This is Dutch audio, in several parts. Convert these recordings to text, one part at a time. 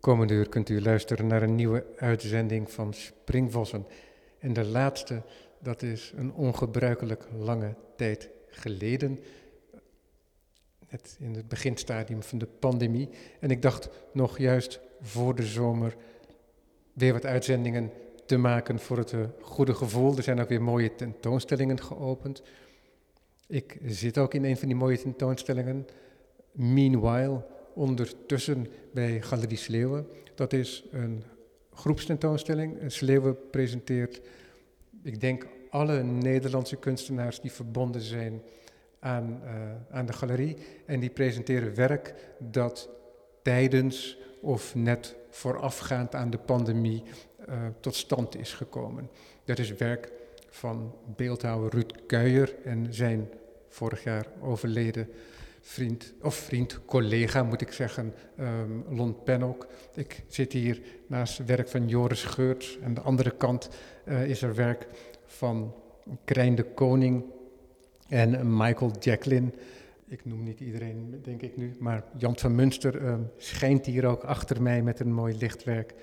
Komende uur kunt u luisteren naar een nieuwe uitzending van Springvossen. En de laatste, dat is een ongebruikelijk lange tijd geleden. Net in het beginstadium van de pandemie. En ik dacht nog juist voor de zomer weer wat uitzendingen te maken voor het eh, goede gevoel. Er zijn ook weer mooie tentoonstellingen geopend. Ik zit ook in een van die mooie tentoonstellingen. Meanwhile, ondertussen bij Galerie Sleeuwen. Dat is een groepstentoonstelling. Sleeuwen presenteert, ik denk, alle Nederlandse kunstenaars die verbonden zijn aan, uh, aan de galerie. En die presenteren werk dat tijdens of net voorafgaand aan de pandemie uh, tot stand is gekomen. Dat is werk van beeldhouwer Ruud Kuijer en zijn vorig jaar overleden vriend, of vriend, collega moet ik zeggen, um, Lon Pennock. Ik zit hier naast werk van Joris Geurts. Aan de andere kant uh, is er werk van Krijn de Koning en Michael Jacqueline. Ik noem niet iedereen, denk ik nu, maar Jan van Munster uh, schijnt hier ook achter mij met een mooi lichtwerk.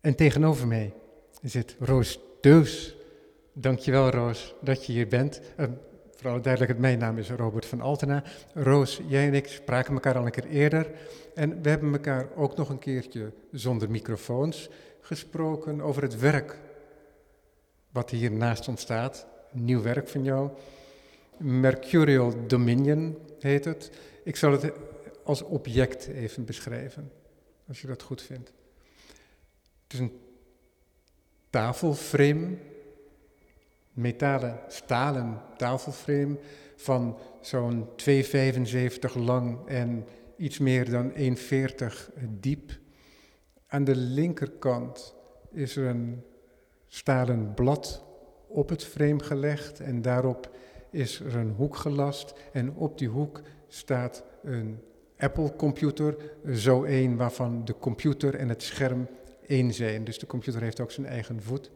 En tegenover mij zit Roos Deus. Dankjewel Roos dat je hier bent. Uh, Vooral duidelijk, mijn naam is Robert van Altena. Roos, jij en ik spraken elkaar al een keer eerder. En we hebben elkaar ook nog een keertje zonder microfoons gesproken over het werk wat hier naast ons staat. Nieuw werk van jou. Mercurial Dominion heet het. Ik zal het als object even beschrijven, als je dat goed vindt. Het is een tafelframe metalen, stalen tafelframe van zo'n 2,75 lang en iets meer dan 1,40 diep. Aan de linkerkant is er een stalen blad op het frame gelegd en daarop is er een hoek gelast en op die hoek staat een Apple computer, zo één waarvan de computer en het scherm één zijn. Dus de computer heeft ook zijn eigen voet.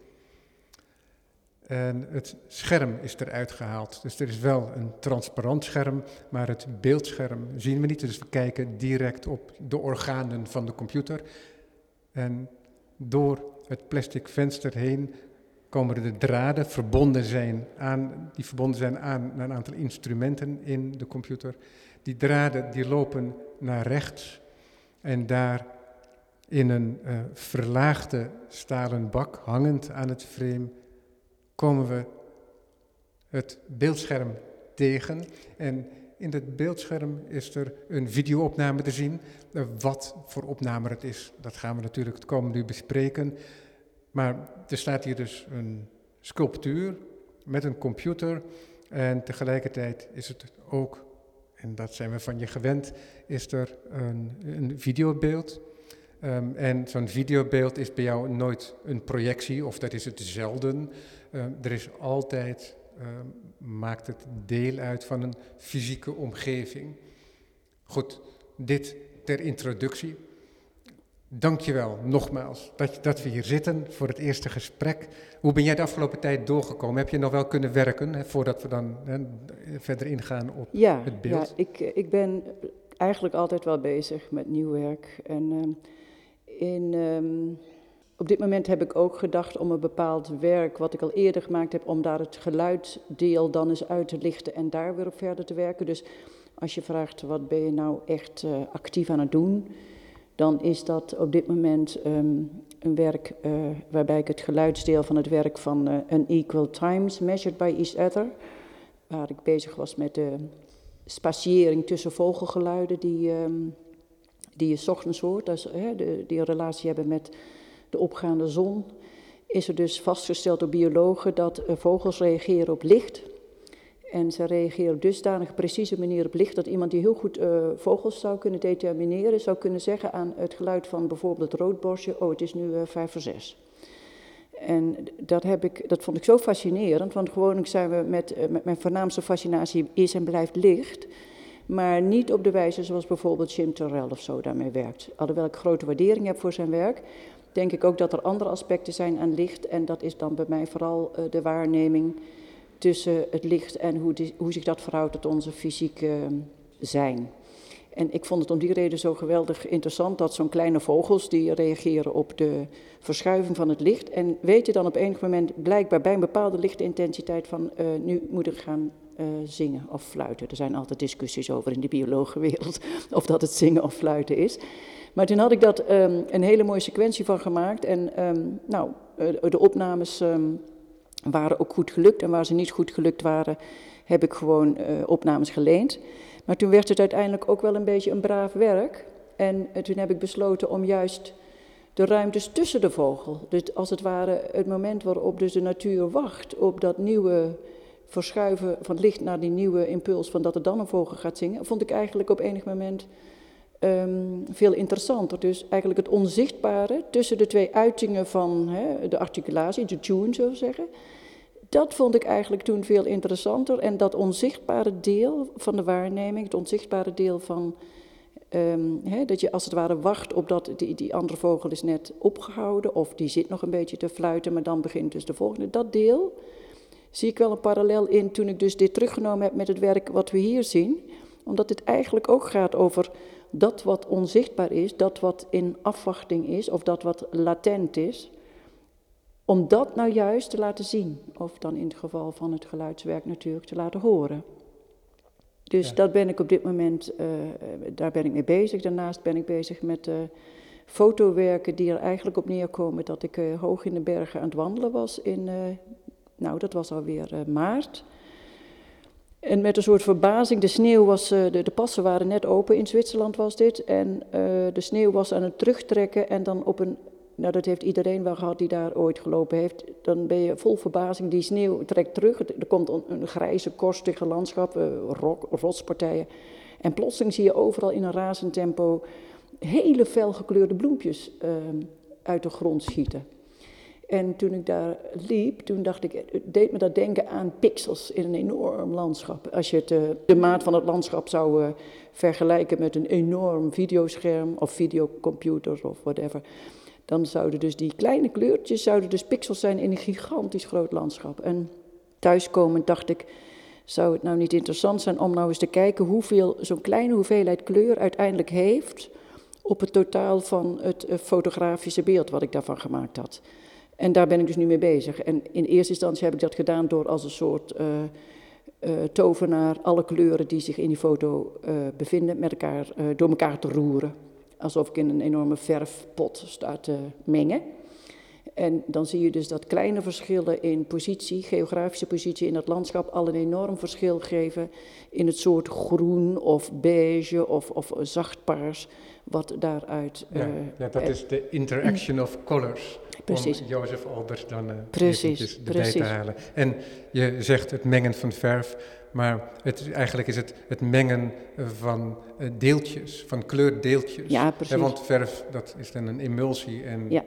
En het scherm is eruit gehaald. Dus er is wel een transparant scherm, maar het beeldscherm zien we niet. Dus we kijken direct op de organen van de computer. En door het plastic venster heen komen de draden verbonden zijn aan, die verbonden zijn aan een aantal instrumenten in de computer. Die draden die lopen naar rechts en daar in een uh, verlaagde stalen bak, hangend aan het frame, komen we het beeldscherm tegen. En in het beeldscherm is er een videoopname te zien. Eh, wat voor opname het is, dat gaan we natuurlijk het komende uur bespreken. Maar er staat hier dus een sculptuur met een computer. En tegelijkertijd is het ook, en dat zijn we van je gewend, is er een, een videobeeld. Um, en zo'n videobeeld is bij jou nooit een projectie, of dat is het zelden. Uh, er is altijd, uh, maakt het deel uit van een fysieke omgeving. Goed, dit ter introductie. Dankjewel nogmaals dat, dat we hier zitten voor het eerste gesprek. Hoe ben jij de afgelopen tijd doorgekomen? Heb je nog wel kunnen werken hè, voordat we dan hè, verder ingaan op ja, het beeld? Ja, ik, ik ben eigenlijk altijd wel bezig met nieuw werk. En um, op dit moment heb ik ook gedacht om een bepaald werk, wat ik al eerder gemaakt heb, om daar het geluiddeel dan eens uit te lichten en daar weer op verder te werken. Dus als je vraagt wat ben je nou echt uh, actief aan het doen, dan is dat op dit moment um, een werk uh, waarbij ik het geluidsdeel van het werk van uh, Unequal Times, Measured by Each Other, waar ik bezig was met de spatiëring tussen vogelgeluiden die, um, die je ochtends hoort, dus, hè, de, die een relatie hebben met de opgaande zon, is er dus vastgesteld door biologen dat uh, vogels reageren op licht. En ze reageren op dusdanig precieze manier op licht dat iemand die heel goed uh, vogels zou kunnen determineren, zou kunnen zeggen aan het geluid van bijvoorbeeld het roodborstje, oh het is nu uh, vijf voor zes. En dat, heb ik, dat vond ik zo fascinerend, want gewoonlijk zijn we met, uh, met mijn voornaamste fascinatie is en blijft licht. Maar niet op de wijze zoals bijvoorbeeld Jim Terrell of zo daarmee werkt. Alhoewel ik grote waardering heb voor zijn werk, denk ik ook dat er andere aspecten zijn aan licht. En dat is dan bij mij vooral uh, de waarneming tussen het licht en hoe, hoe zich dat verhoudt tot onze fysieke uh, zijn. En ik vond het om die reden zo geweldig interessant dat zo'n kleine vogels die reageren op de verschuiving van het licht. En weet je dan op enig moment blijkbaar bij een bepaalde lichtintensiteit van uh, nu moet ik gaan uh, zingen of fluiten. Er zijn altijd discussies over in de biologenwereld of dat het zingen of fluiten is. Maar toen had ik dat um, een hele mooie sequentie van gemaakt. En um, nou, uh, de opnames um, waren ook goed gelukt. En waar ze niet goed gelukt waren, heb ik gewoon opnames geleend. Maar toen werd het uiteindelijk ook wel een beetje een braaf werk. En toen heb ik besloten om juist de ruimtes tussen de vogel, dus als het ware het moment waarop dus de natuur wacht op dat nieuwe verschuiven van licht naar die nieuwe impuls van dat er dan een vogel gaat zingen, vond ik eigenlijk op enig moment um, veel interessanter. Dus eigenlijk het onzichtbare tussen de twee uitingen van hè, de articulatie, de tune zo zeggen, dat vond ik eigenlijk toen veel interessanter. En dat onzichtbare deel van de waarneming, het onzichtbare deel van hè, dat je als het ware wacht op dat die, die andere vogel is net opgehouden of die zit nog een beetje te fluiten, maar dan begint dus de volgende. Dat deel zie ik wel een parallel in toen ik dus dit teruggenomen heb met het werk wat we hier zien. Omdat het eigenlijk ook gaat over dat wat onzichtbaar is, dat wat in afwachting is of dat wat latent is. Om dat nou juist te laten zien, of dan in het geval van het geluidswerk natuurlijk te laten horen. Dus dat ben ik op dit moment, uh, daar ben ik mee bezig. Daarnaast ben ik bezig met uh, fotowerken die er eigenlijk op neerkomen dat ik uh, hoog in de bergen aan het wandelen was in, nou dat was alweer maart. En met een soort verbazing, de sneeuw was, de, de passen waren net open, in Zwitserland was dit. En de sneeuw was aan het terugtrekken en dan op een nou, dat heeft iedereen wel gehad die daar ooit gelopen heeft. Dan ben je vol verbazing, die sneeuw trekt terug. Er komt een grijze, korstige landschap, rotspartijen. En plotseling zie je overal in een razend tempo hele felgekleurde bloempjes uh, uit de grond schieten. En toen ik daar liep, toen dacht ik, het deed me dat denken aan pixels in een enorm landschap. Als je het, uh, de maat van het landschap zou uh, vergelijken met een enorm videoscherm of videocomputer of whatever dan zouden dus die kleine kleurtjes zouden dus pixels zijn in een gigantisch groot landschap. En thuiskomend dacht ik, zou het nou niet interessant zijn om nou eens te kijken hoeveel zo'n kleine hoeveelheid kleur uiteindelijk heeft op het totaal van het eh, fotografische beeld wat ik daarvan gemaakt had. En daar ben ik dus nu mee bezig. En in eerste instantie heb ik dat gedaan door als een soort uh, uh, tovenaar alle kleuren die zich in die foto uh, bevinden met elkaar, door elkaar te roeren alsof ik in een enorme verfpot sta te mengen. En dan zie je dus dat kleine verschillen in positie, geografische positie in het landschap, al een enorm verschil geven in het soort groen of beige of, of zacht paars, wat daaruit. Ja, ja dat is de interaction of colors. Precies. Om Jozef Albert dan uh, precies, erbij te halen. En je zegt het mengen van verf. Maar het, eigenlijk is het het mengen van deeltjes, van kleurdeeltjes. Ja, precies. want verf, dat is dan een emulsie en ja.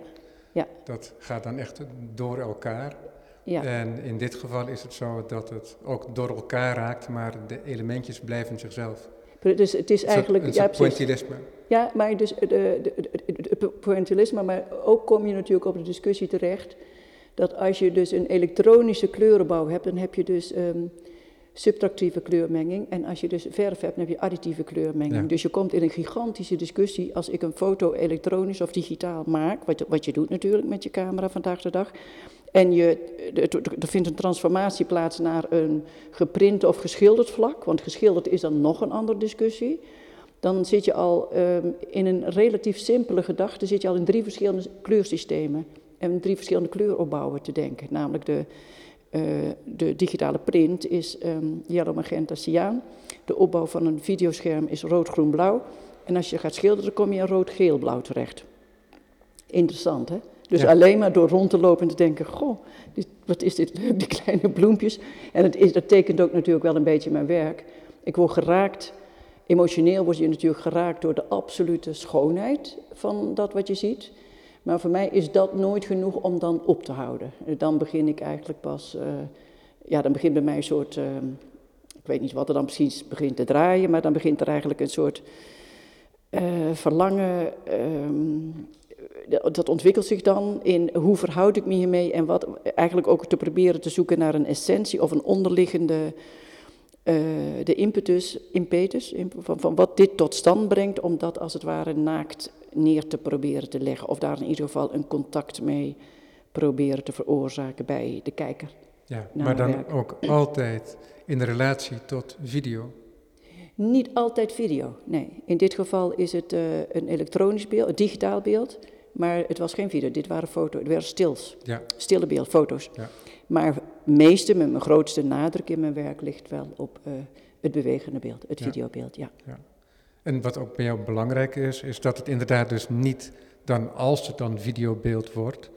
Ja. dat gaat dan echt door elkaar. Ja. En in dit geval is het zo dat het ook door elkaar raakt, maar de elementjes blijven zichzelf. Dus het is eigenlijk... Een ja, pointillisme. Ja, maar dus het pointillisme, maar ook kom je natuurlijk op de discussie terecht... dat als je dus een elektronische kleurenbouw hebt, dan heb je dus... Um, subtractieve kleurmenging. En als je dus verf hebt, dan heb je additieve kleurmenging. Ja. Dus je komt in een gigantische discussie als ik een foto elektronisch of digitaal maak, wat, wat je doet natuurlijk met je camera vandaag de dag. En je, er vindt een transformatie plaats naar een geprint of geschilderd vlak, want geschilderd is dan nog een andere discussie. Dan zit je al um, in een relatief simpele gedachte, zit je al in drie verschillende kleursystemen en drie verschillende kleuropbouwen te denken. Namelijk de, uh, de digitale print is um, yellow, magenta, cyaan. De opbouw van een videoscherm is rood, groen, blauw. En als je gaat schilderen, kom je in rood, geel, blauw terecht. Interessant, hè? Dus ja. alleen maar door rond te lopen en te denken, goh, dit, wat is dit leuk, die kleine bloempjes. En het is, dat tekent ook natuurlijk wel een beetje mijn werk. Ik word geraakt, emotioneel word je natuurlijk geraakt door de absolute schoonheid van dat wat je ziet. Maar voor mij is dat nooit genoeg om dan op te houden. Dan begin ik eigenlijk pas, uh, ja, dan begint bij mij een soort, uh, ik weet niet wat er dan precies begint te draaien, maar dan begint er eigenlijk een soort uh, verlangen, um, dat ontwikkelt zich dan in hoe verhoud ik me hiermee en wat eigenlijk ook te proberen te zoeken naar een essentie of een onderliggende eh, de impetus, impetus van, van wat dit tot stand brengt, om dat als het ware naakt neer te proberen te leggen. Of daar in ieder geval een contact mee proberen te veroorzaken bij de kijker. Ja, maar dan ook altijd in relatie tot video. Niet altijd video, nee. In dit geval is het uh, een elektronisch beeld, een digitaal beeld. Maar het was geen video, dit waren foto's, het waren stils. Ja. Stille beeld, foto's. Ja. Maar meeste, met mijn grootste nadruk in mijn werk, ligt wel op uh, het bewegende beeld, het videobeeld, ja. ja. En wat ook bij jou belangrijk is, is dat het inderdaad dus niet dan, als het dan videobeeld wordt,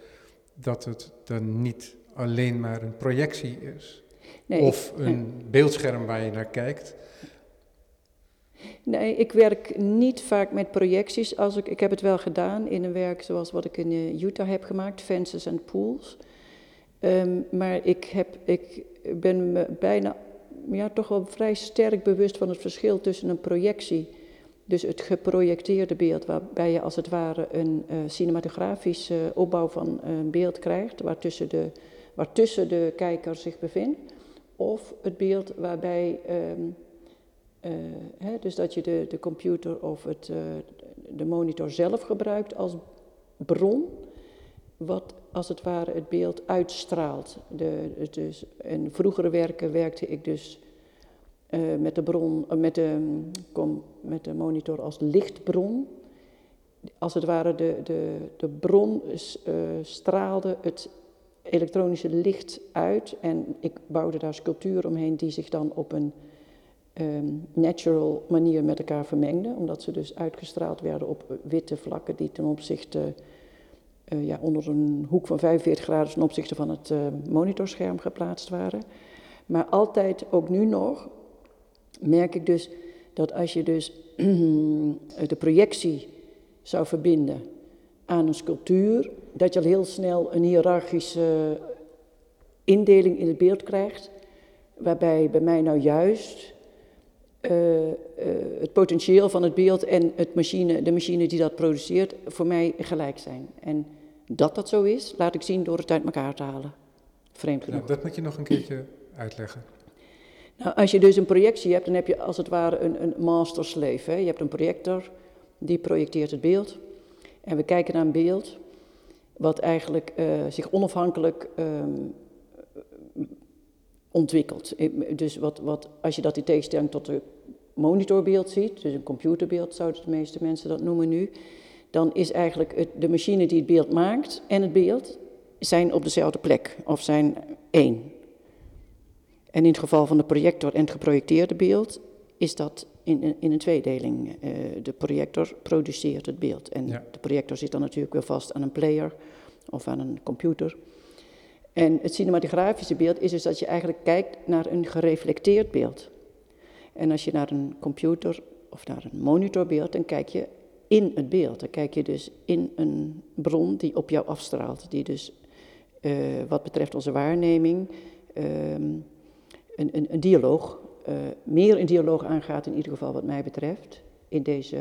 dat het dan niet alleen maar een projectie is. Nee, of een beeldscherm waar je naar kijkt, Nee, ik werk niet vaak met projecties. Als ik, ik heb het wel gedaan in een werk zoals wat ik in eh, Utah heb gemaakt, Fences and Pools. Ehm, maar ik, heb, ik ben me bijna, ja, toch wel vrij sterk bewust van het verschil tussen een projectie, dus het geprojecteerde beeld, waarbij je als het ware een uh, cinematografische opbouw van een beeld krijgt, waartussen de, de kijker zich bevindt, of het beeld waarbij ehm, uh, hè, dus dat je de, de computer of het, uh, de monitor zelf gebruikt als bron, wat als het ware het beeld uitstraalt. De, dus, in vroegere werken werkte ik dus uh, met, de bron, met, de, kom, met de monitor als lichtbron. Als het ware de, de, de bron straalde het elektronische licht uit en ik bouwde daar sculptuur omheen die zich dan op een um, natural manier met elkaar vermengden, omdat ze dus uitgestraald werden op witte vlakken die ten opzichte, uh, ja, onder een hoek van 45 graden ten opzichte van het uh, monitorscherm geplaatst waren. Maar altijd, ook nu nog, merk ik dus dat als je dus de projectie zou verbinden aan een sculptuur, dat je al heel snel een hiërarchische indeling in het beeld krijgt, waarbij bij mij nou juist uh, het potentieel van het beeld en het machine, de machine die dat produceert voor mij gelijk zijn. En dat dat zo is, laat ik zien door het uit elkaar te halen. Vreemd genoeg. Nou, dat moet je nog een keertje uitleggen. Nou, als je dus een projectie hebt, dan heb je als het ware een, een master-slave. Hè? Je hebt een projector, die projecteert het beeld. En we kijken naar een beeld wat eigenlijk uh, zich onafhankelijk um, ontwikkeld. Dus wat, wat, als je dat in tegenstelling tot een monitorbeeld ziet, dus een computerbeeld zouden de meeste mensen dat noemen nu, dan is eigenlijk het, de machine die het beeld maakt en het beeld zijn op dezelfde plek of zijn één. En in het geval van de projector en het geprojecteerde beeld is dat in, in een tweedeling. Uh, de projector produceert het beeld en de projector zit dan natuurlijk weer vast aan een player of aan een computer. En het cinematografische beeld is dus dat je eigenlijk kijkt naar een gereflecteerd beeld. En als je naar een computer of naar een monitorbeeld, dan kijk je in het beeld. Dan kijk je dus in een bron die op jou afstraalt. Die dus uh, wat betreft onze waarneming um, een, een, een, dialoog, uh, meer een dialoog aangaat in ieder geval wat mij betreft, in deze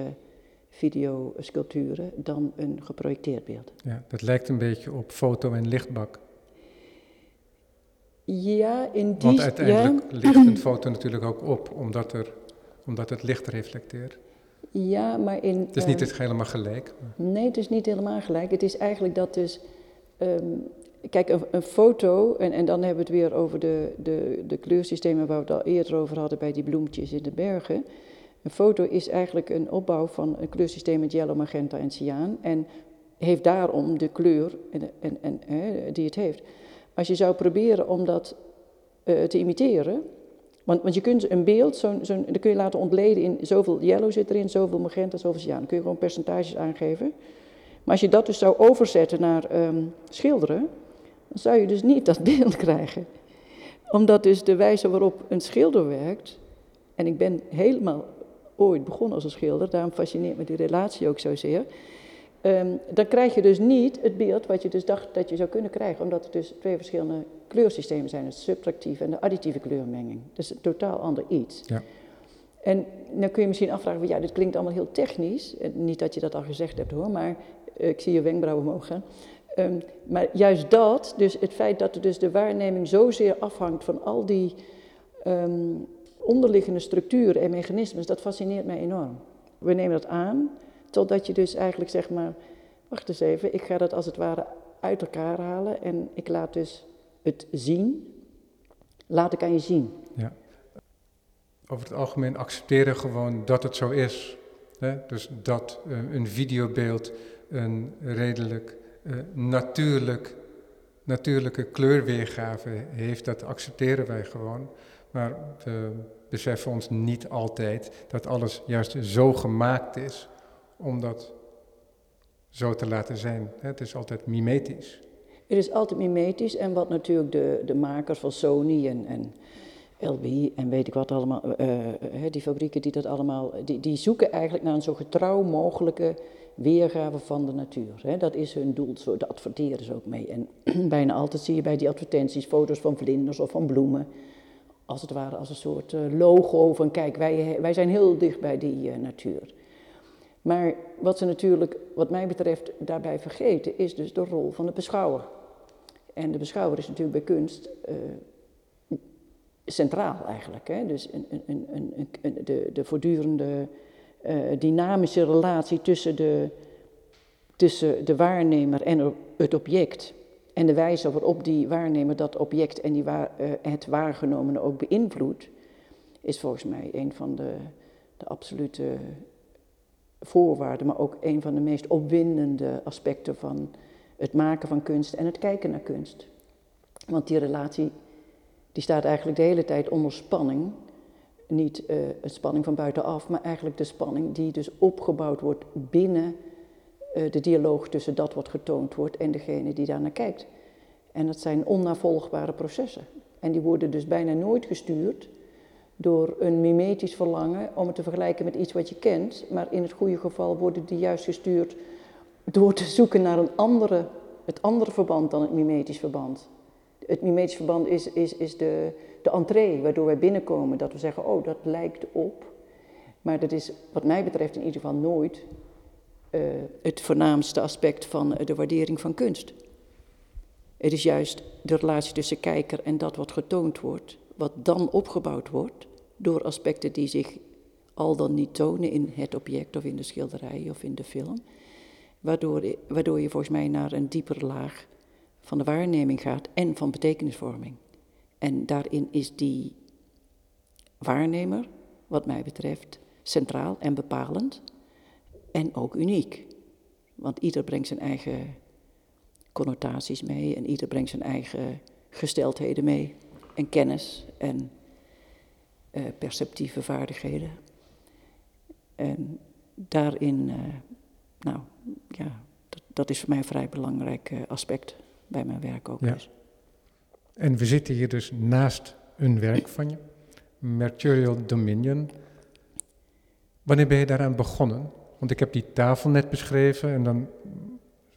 videosculpturen, dan een geprojecteerd beeld. Ja, dat lijkt een beetje op foto- en lichtbak. Ja, in die... Want uiteindelijk ja. ligt een foto natuurlijk ook op, omdat, er, omdat het licht reflecteert. Ja, maar in... Het is niet uh, helemaal gelijk. Maar. Nee, het is niet helemaal gelijk. Het is eigenlijk dat dus... Um, kijk, een, een, foto, en, en dan hebben we het weer over de, de, de kleursystemen waar we het al eerder over hadden bij die bloemetjes in de bergen. Een foto is eigenlijk een opbouw van een kleursysteem met yellow, magenta en cyaan. En heeft daarom de kleur en, en, en, hè, die het heeft. Als je zou proberen om dat uh, te imiteren, want, want, je kunt een beeld, zo, zo, kun je laten ontleden in zoveel yellow zit erin, zoveel magenta, zoveel cyan. Dan kun je gewoon percentages aangeven. Maar als je dat dus zou overzetten naar um, schilderen, dan zou je dus niet dat beeld krijgen. Omdat dus de wijze waarop een schilder werkt, en ik ben helemaal ooit begonnen als een schilder, daarom fascineert me die relatie ook zozeer. Um, dan krijg je dus niet het beeld wat je dus dacht dat je zou kunnen krijgen, omdat er dus twee verschillende kleursystemen zijn, het subtractieve en de additieve kleurmenging. Dat is een totaal ander iets. Ja. En dan kun je misschien afvragen, ja, dit klinkt allemaal heel technisch. Niet dat je dat al gezegd hebt hoor, maar uh, ik zie je wenkbrauwen omhoog gaan. Um, maar juist dat, dus het feit dat er dus de waarneming zozeer afhangt van al die um, onderliggende structuren en mechanismes, dat fascineert mij enorm. We nemen dat aan, totdat je dus eigenlijk zeg maar, wacht eens even, ik ga dat als het ware uit elkaar halen en ik laat dus het zien, laat ik aan je zien. Ja. Over het algemeen accepteren gewoon dat het zo is. Hè? Dus dat uh, een videobeeld een redelijk uh, natuurlijk, natuurlijke kleurweergave heeft, dat accepteren wij gewoon. Maar we beseffen ons niet altijd dat alles juist zo gemaakt is om dat zo te laten zijn. Het is altijd mimetisch. Het is altijd mimetisch en wat natuurlijk de, de makers van Sony en, en en weet ik wat allemaal, uh, die fabrieken die dat allemaal, die, die zoeken eigenlijk naar een zo getrouw mogelijke weergave van de natuur. Hè. Dat is hun doel, zo, daar adverteren ze ook mee. En bijna altijd zie je bij die advertenties foto's van vlinders of van bloemen als het ware als een soort eh, logo van kijk, wij, wij zijn heel dicht bij die natuur. Maar wat ze natuurlijk, wat mij betreft, daarbij vergeten, is dus de rol van de beschouwer. En de beschouwer is natuurlijk bij kunst uh, centraal eigenlijk. Hè? Dus een, een, een, de, de voortdurende dynamische relatie tussen de, tussen de waarnemer en het object. En de wijze waarop die waarnemer dat object en die uh, het waargenomene ook beïnvloedt, is volgens mij een van de, de absolute voorwaarden, maar ook een van de meest opwindende aspecten van het maken van kunst en het kijken naar kunst. Want die relatie die staat eigenlijk de hele tijd onder spanning. Niet uh, spanning van buitenaf, maar eigenlijk de spanning die dus opgebouwd wordt binnen uh, de dialoog tussen dat wat getoond wordt en degene die daarnaar kijkt. En dat zijn onnavolgbare processen. En die worden dus bijna nooit gestuurd door een mimetisch verlangen om het te vergelijken met iets wat je kent. Maar in het goede geval worden die juist gestuurd door te zoeken naar een andere, het andere verband dan het mimetisch verband. Het mimetisch verband is, is, is de, de entree waardoor wij binnenkomen. Dat we zeggen, oh, dat lijkt op. Maar dat is wat mij betreft in ieder geval nooit uh, het voornaamste aspect van de waardering van kunst. Het is juist de relatie tussen kijker en dat wat getoond wordt, wat dan opgebouwd wordt door aspecten die zich al dan niet tonen in het object of in de schilderij of in de film, waardoor, waardoor je volgens mij naar een diepere laag van de waarneming gaat en van betekenisvorming. En daarin is die waarnemer, wat mij betreft, centraal en bepalend en ook uniek. Want ieder brengt zijn eigen connotaties mee en ieder brengt zijn eigen gesteldheden mee en kennis en uh, perceptieve vaardigheden. En daarin, uh, nou ja, dat, dat, is voor mij een vrij belangrijk uh, aspect bij mijn werk ook. Ja. Dus. En we zitten hier dus naast een werk van je, Mercurial Dominion. Wanneer ben je daaraan begonnen? Want ik heb die tafel net beschreven en dan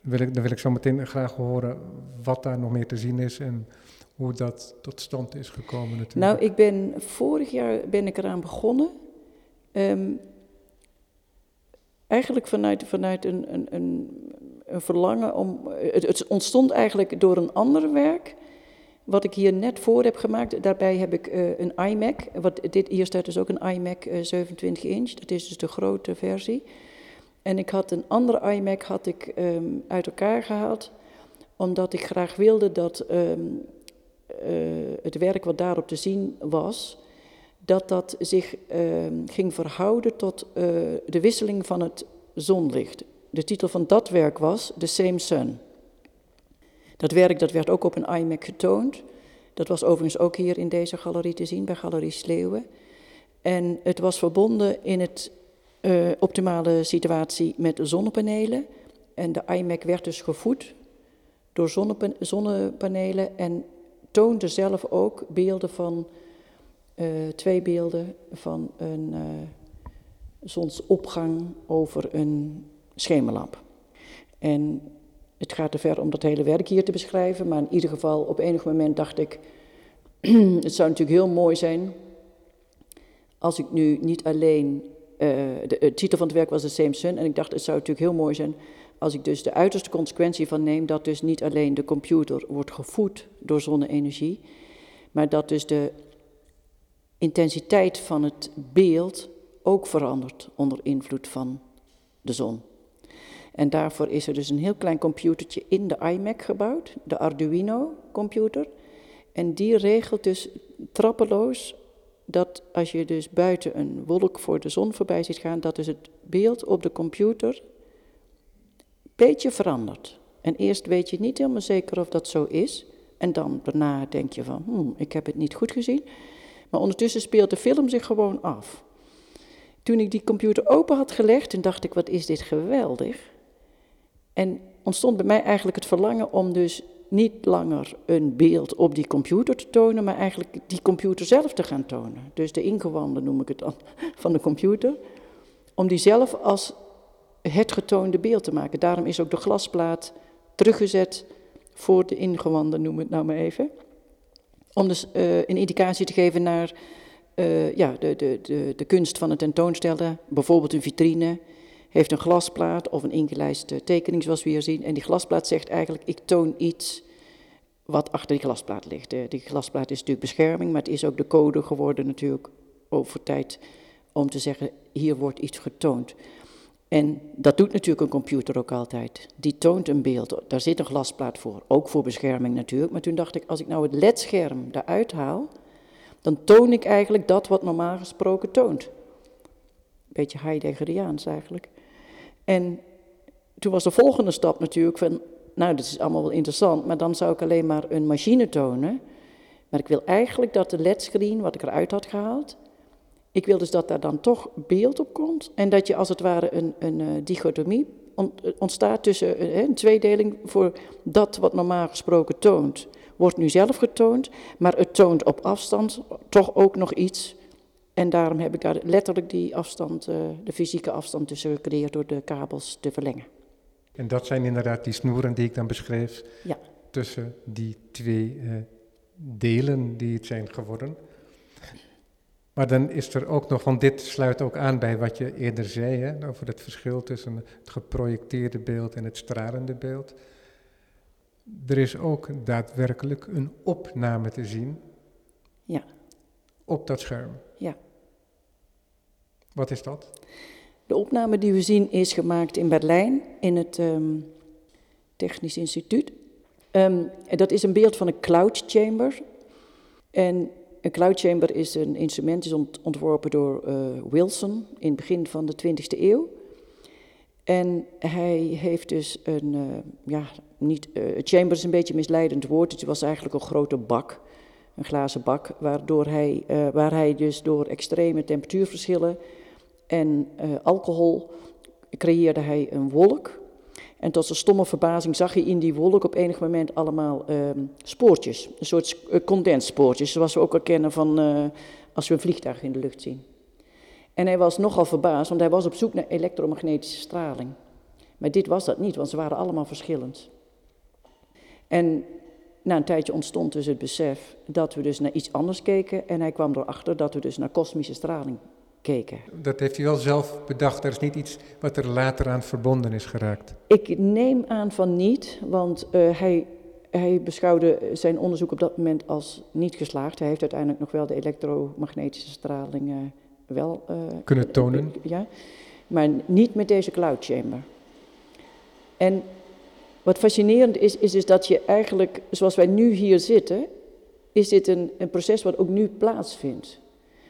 wil ik, dan wil ik zo meteen graag horen wat daar nog meer te zien is en hoe dat tot stand is gekomen natuurlijk. Nou, ik ben vorig jaar ben ik eraan begonnen. Um, eigenlijk vanuit, vanuit een, een, een, een verlangen om. Het, het, ontstond eigenlijk door een ander werk. Wat ik hier net voor heb gemaakt. Daarbij heb ik uh, een iMac. Wat, dit, hier staat dus ook een iMac uh, 27 inch. Dat is dus de grote versie. En ik had een andere iMac had ik, um, uit elkaar gehaald, omdat ik graag wilde dat uh, het werk wat daarop te zien was, dat dat zich um, ging verhouden tot uh, de wisseling van het zonlicht. De titel van dat werk was The Same Sun. Dat werk dat werd ook op een iMac getoond. Dat was overigens ook hier in deze galerie te zien, bij Galerie Sleeuwen. En het was verbonden in het uh, optimale situatie met zonnepanelen. En de iMac werd dus gevoed door zonnepanelen en toonde zelf ook beelden van, uh, twee beelden van een uh, zonsopgang over een schemerlamp. En het gaat te ver om dat hele werk hier te beschrijven, maar in ieder geval op enig moment dacht ik, het zou natuurlijk heel mooi zijn als ik nu niet alleen uh, de, titel van het werk was The Same Sun. En ik dacht, het zou natuurlijk heel mooi zijn als ik dus de uiterste consequentie van neem, dat dus niet alleen de computer wordt gevoed door zonne-energie, maar dat dus de intensiteit van het beeld ook verandert onder invloed van de zon. En daarvoor is er dus een heel klein computertje in de iMac gebouwd, de Arduino-computer. En die regelt dus trappeloos dat als je dus buiten een wolk voor de zon voorbij ziet gaan, dat dus het beeld op de computer beetje verandert. En eerst weet je niet helemaal zeker of dat zo is. En dan daarna denk je van, hmm, ik heb het niet goed gezien. Maar ondertussen speelt de film zich gewoon af. Toen ik die computer open had gelegd, toen dacht ik, wat is dit geweldig. En ontstond bij mij eigenlijk het verlangen om dus niet langer een beeld op die computer te tonen, maar eigenlijk die computer zelf te gaan tonen. Dus de ingewanden noem ik het dan van de computer. Om die zelf als het getoonde beeld te maken. Daarom is ook de glasplaat teruggezet voor de ingewanden, noem het nou maar even. Om dus uh, een indicatie te geven naar uh, ja, de, de, de, de kunst van het tentoonstellen. Bijvoorbeeld een vitrine heeft een glasplaat of een ingelijste tekening zoals we hier zien. En die glasplaat zegt eigenlijk, ik toon iets wat achter die glasplaat ligt. Die glasplaat is natuurlijk bescherming, maar het is ook de code geworden natuurlijk over tijd om te zeggen, hier wordt iets getoond. En dat doet natuurlijk een computer ook altijd. Die toont een beeld, daar zit een glasplaat voor, ook voor bescherming natuurlijk. Maar toen dacht ik, als ik nou het ledscherm eruit haal, dan toon ik eigenlijk dat wat normaal gesproken toont. Beetje Heideggeriaans eigenlijk. En toen was de volgende stap natuurlijk van, nou, dat is allemaal wel interessant, maar dan zou ik alleen maar een machine tonen. Maar ik wil eigenlijk dat de ledscreen, wat ik eruit had gehaald, ik wil dus dat daar dan toch beeld op komt en dat je als het ware een, een uh, dichotomie ontstaat tussen uh, een tweedeling voor dat wat normaal gesproken toont, wordt nu zelf getoond, maar het toont op afstand toch ook nog iets en daarom heb ik daar letterlijk die afstand, de fysieke afstand tussen gecreëerd door de kabels te verlengen. En dat zijn inderdaad die snoeren die ik dan beschreef ja. tussen die twee delen die het zijn geworden. Maar dan is er ook nog, want dit sluit ook aan bij wat je eerder zei, hè, over het verschil tussen het geprojecteerde beeld en het stralende beeld. Er is ook daadwerkelijk een opname te zien ja. op dat scherm. Ja. Wat is dat? De opname die we zien is gemaakt in Berlijn in het um, Technisch Instituut. Um, dat is een beeld van een cloud chamber. En een cloud chamber is een instrument, is ont ontworpen door uh, Wilson in het begin van de 20e eeuw. En hij heeft dus een, uh, ja, niet, uh, chamber is een beetje een misleidend woord. Het was eigenlijk een grote bak, een glazen bak, waardoor hij, waar hij dus door extreme temperatuurverschillen en alcohol creëerde hij een wolk. En tot zijn stomme verbazing zag hij in die wolk op enig moment allemaal uh, spoortjes. Een soort uh, condensspoortjes, zoals we ook al kennen van uh, als we een vliegtuig in de lucht zien. En hij was nogal verbaasd, want hij was op zoek naar elektromagnetische straling. Maar dit was dat niet, want ze waren allemaal verschillend. En na een tijdje ontstond dus het besef dat we dus naar iets anders keken. En hij kwam erachter dat we dus naar kosmische straling Dat heeft hij wel zelf bedacht. Er is niet iets wat er later aan verbonden is geraakt. Ik neem aan van niet, want uh, hij, hij beschouwde zijn onderzoek op dat moment als niet geslaagd. Hij heeft uiteindelijk nog wel de elektromagnetische straling uh, wel uh, kunnen tonen. ja, maar niet met deze cloud chamber. En wat fascinerend is, is dus dat je eigenlijk, zoals wij nu hier zitten, is dit een, een proces wat ook nu plaatsvindt.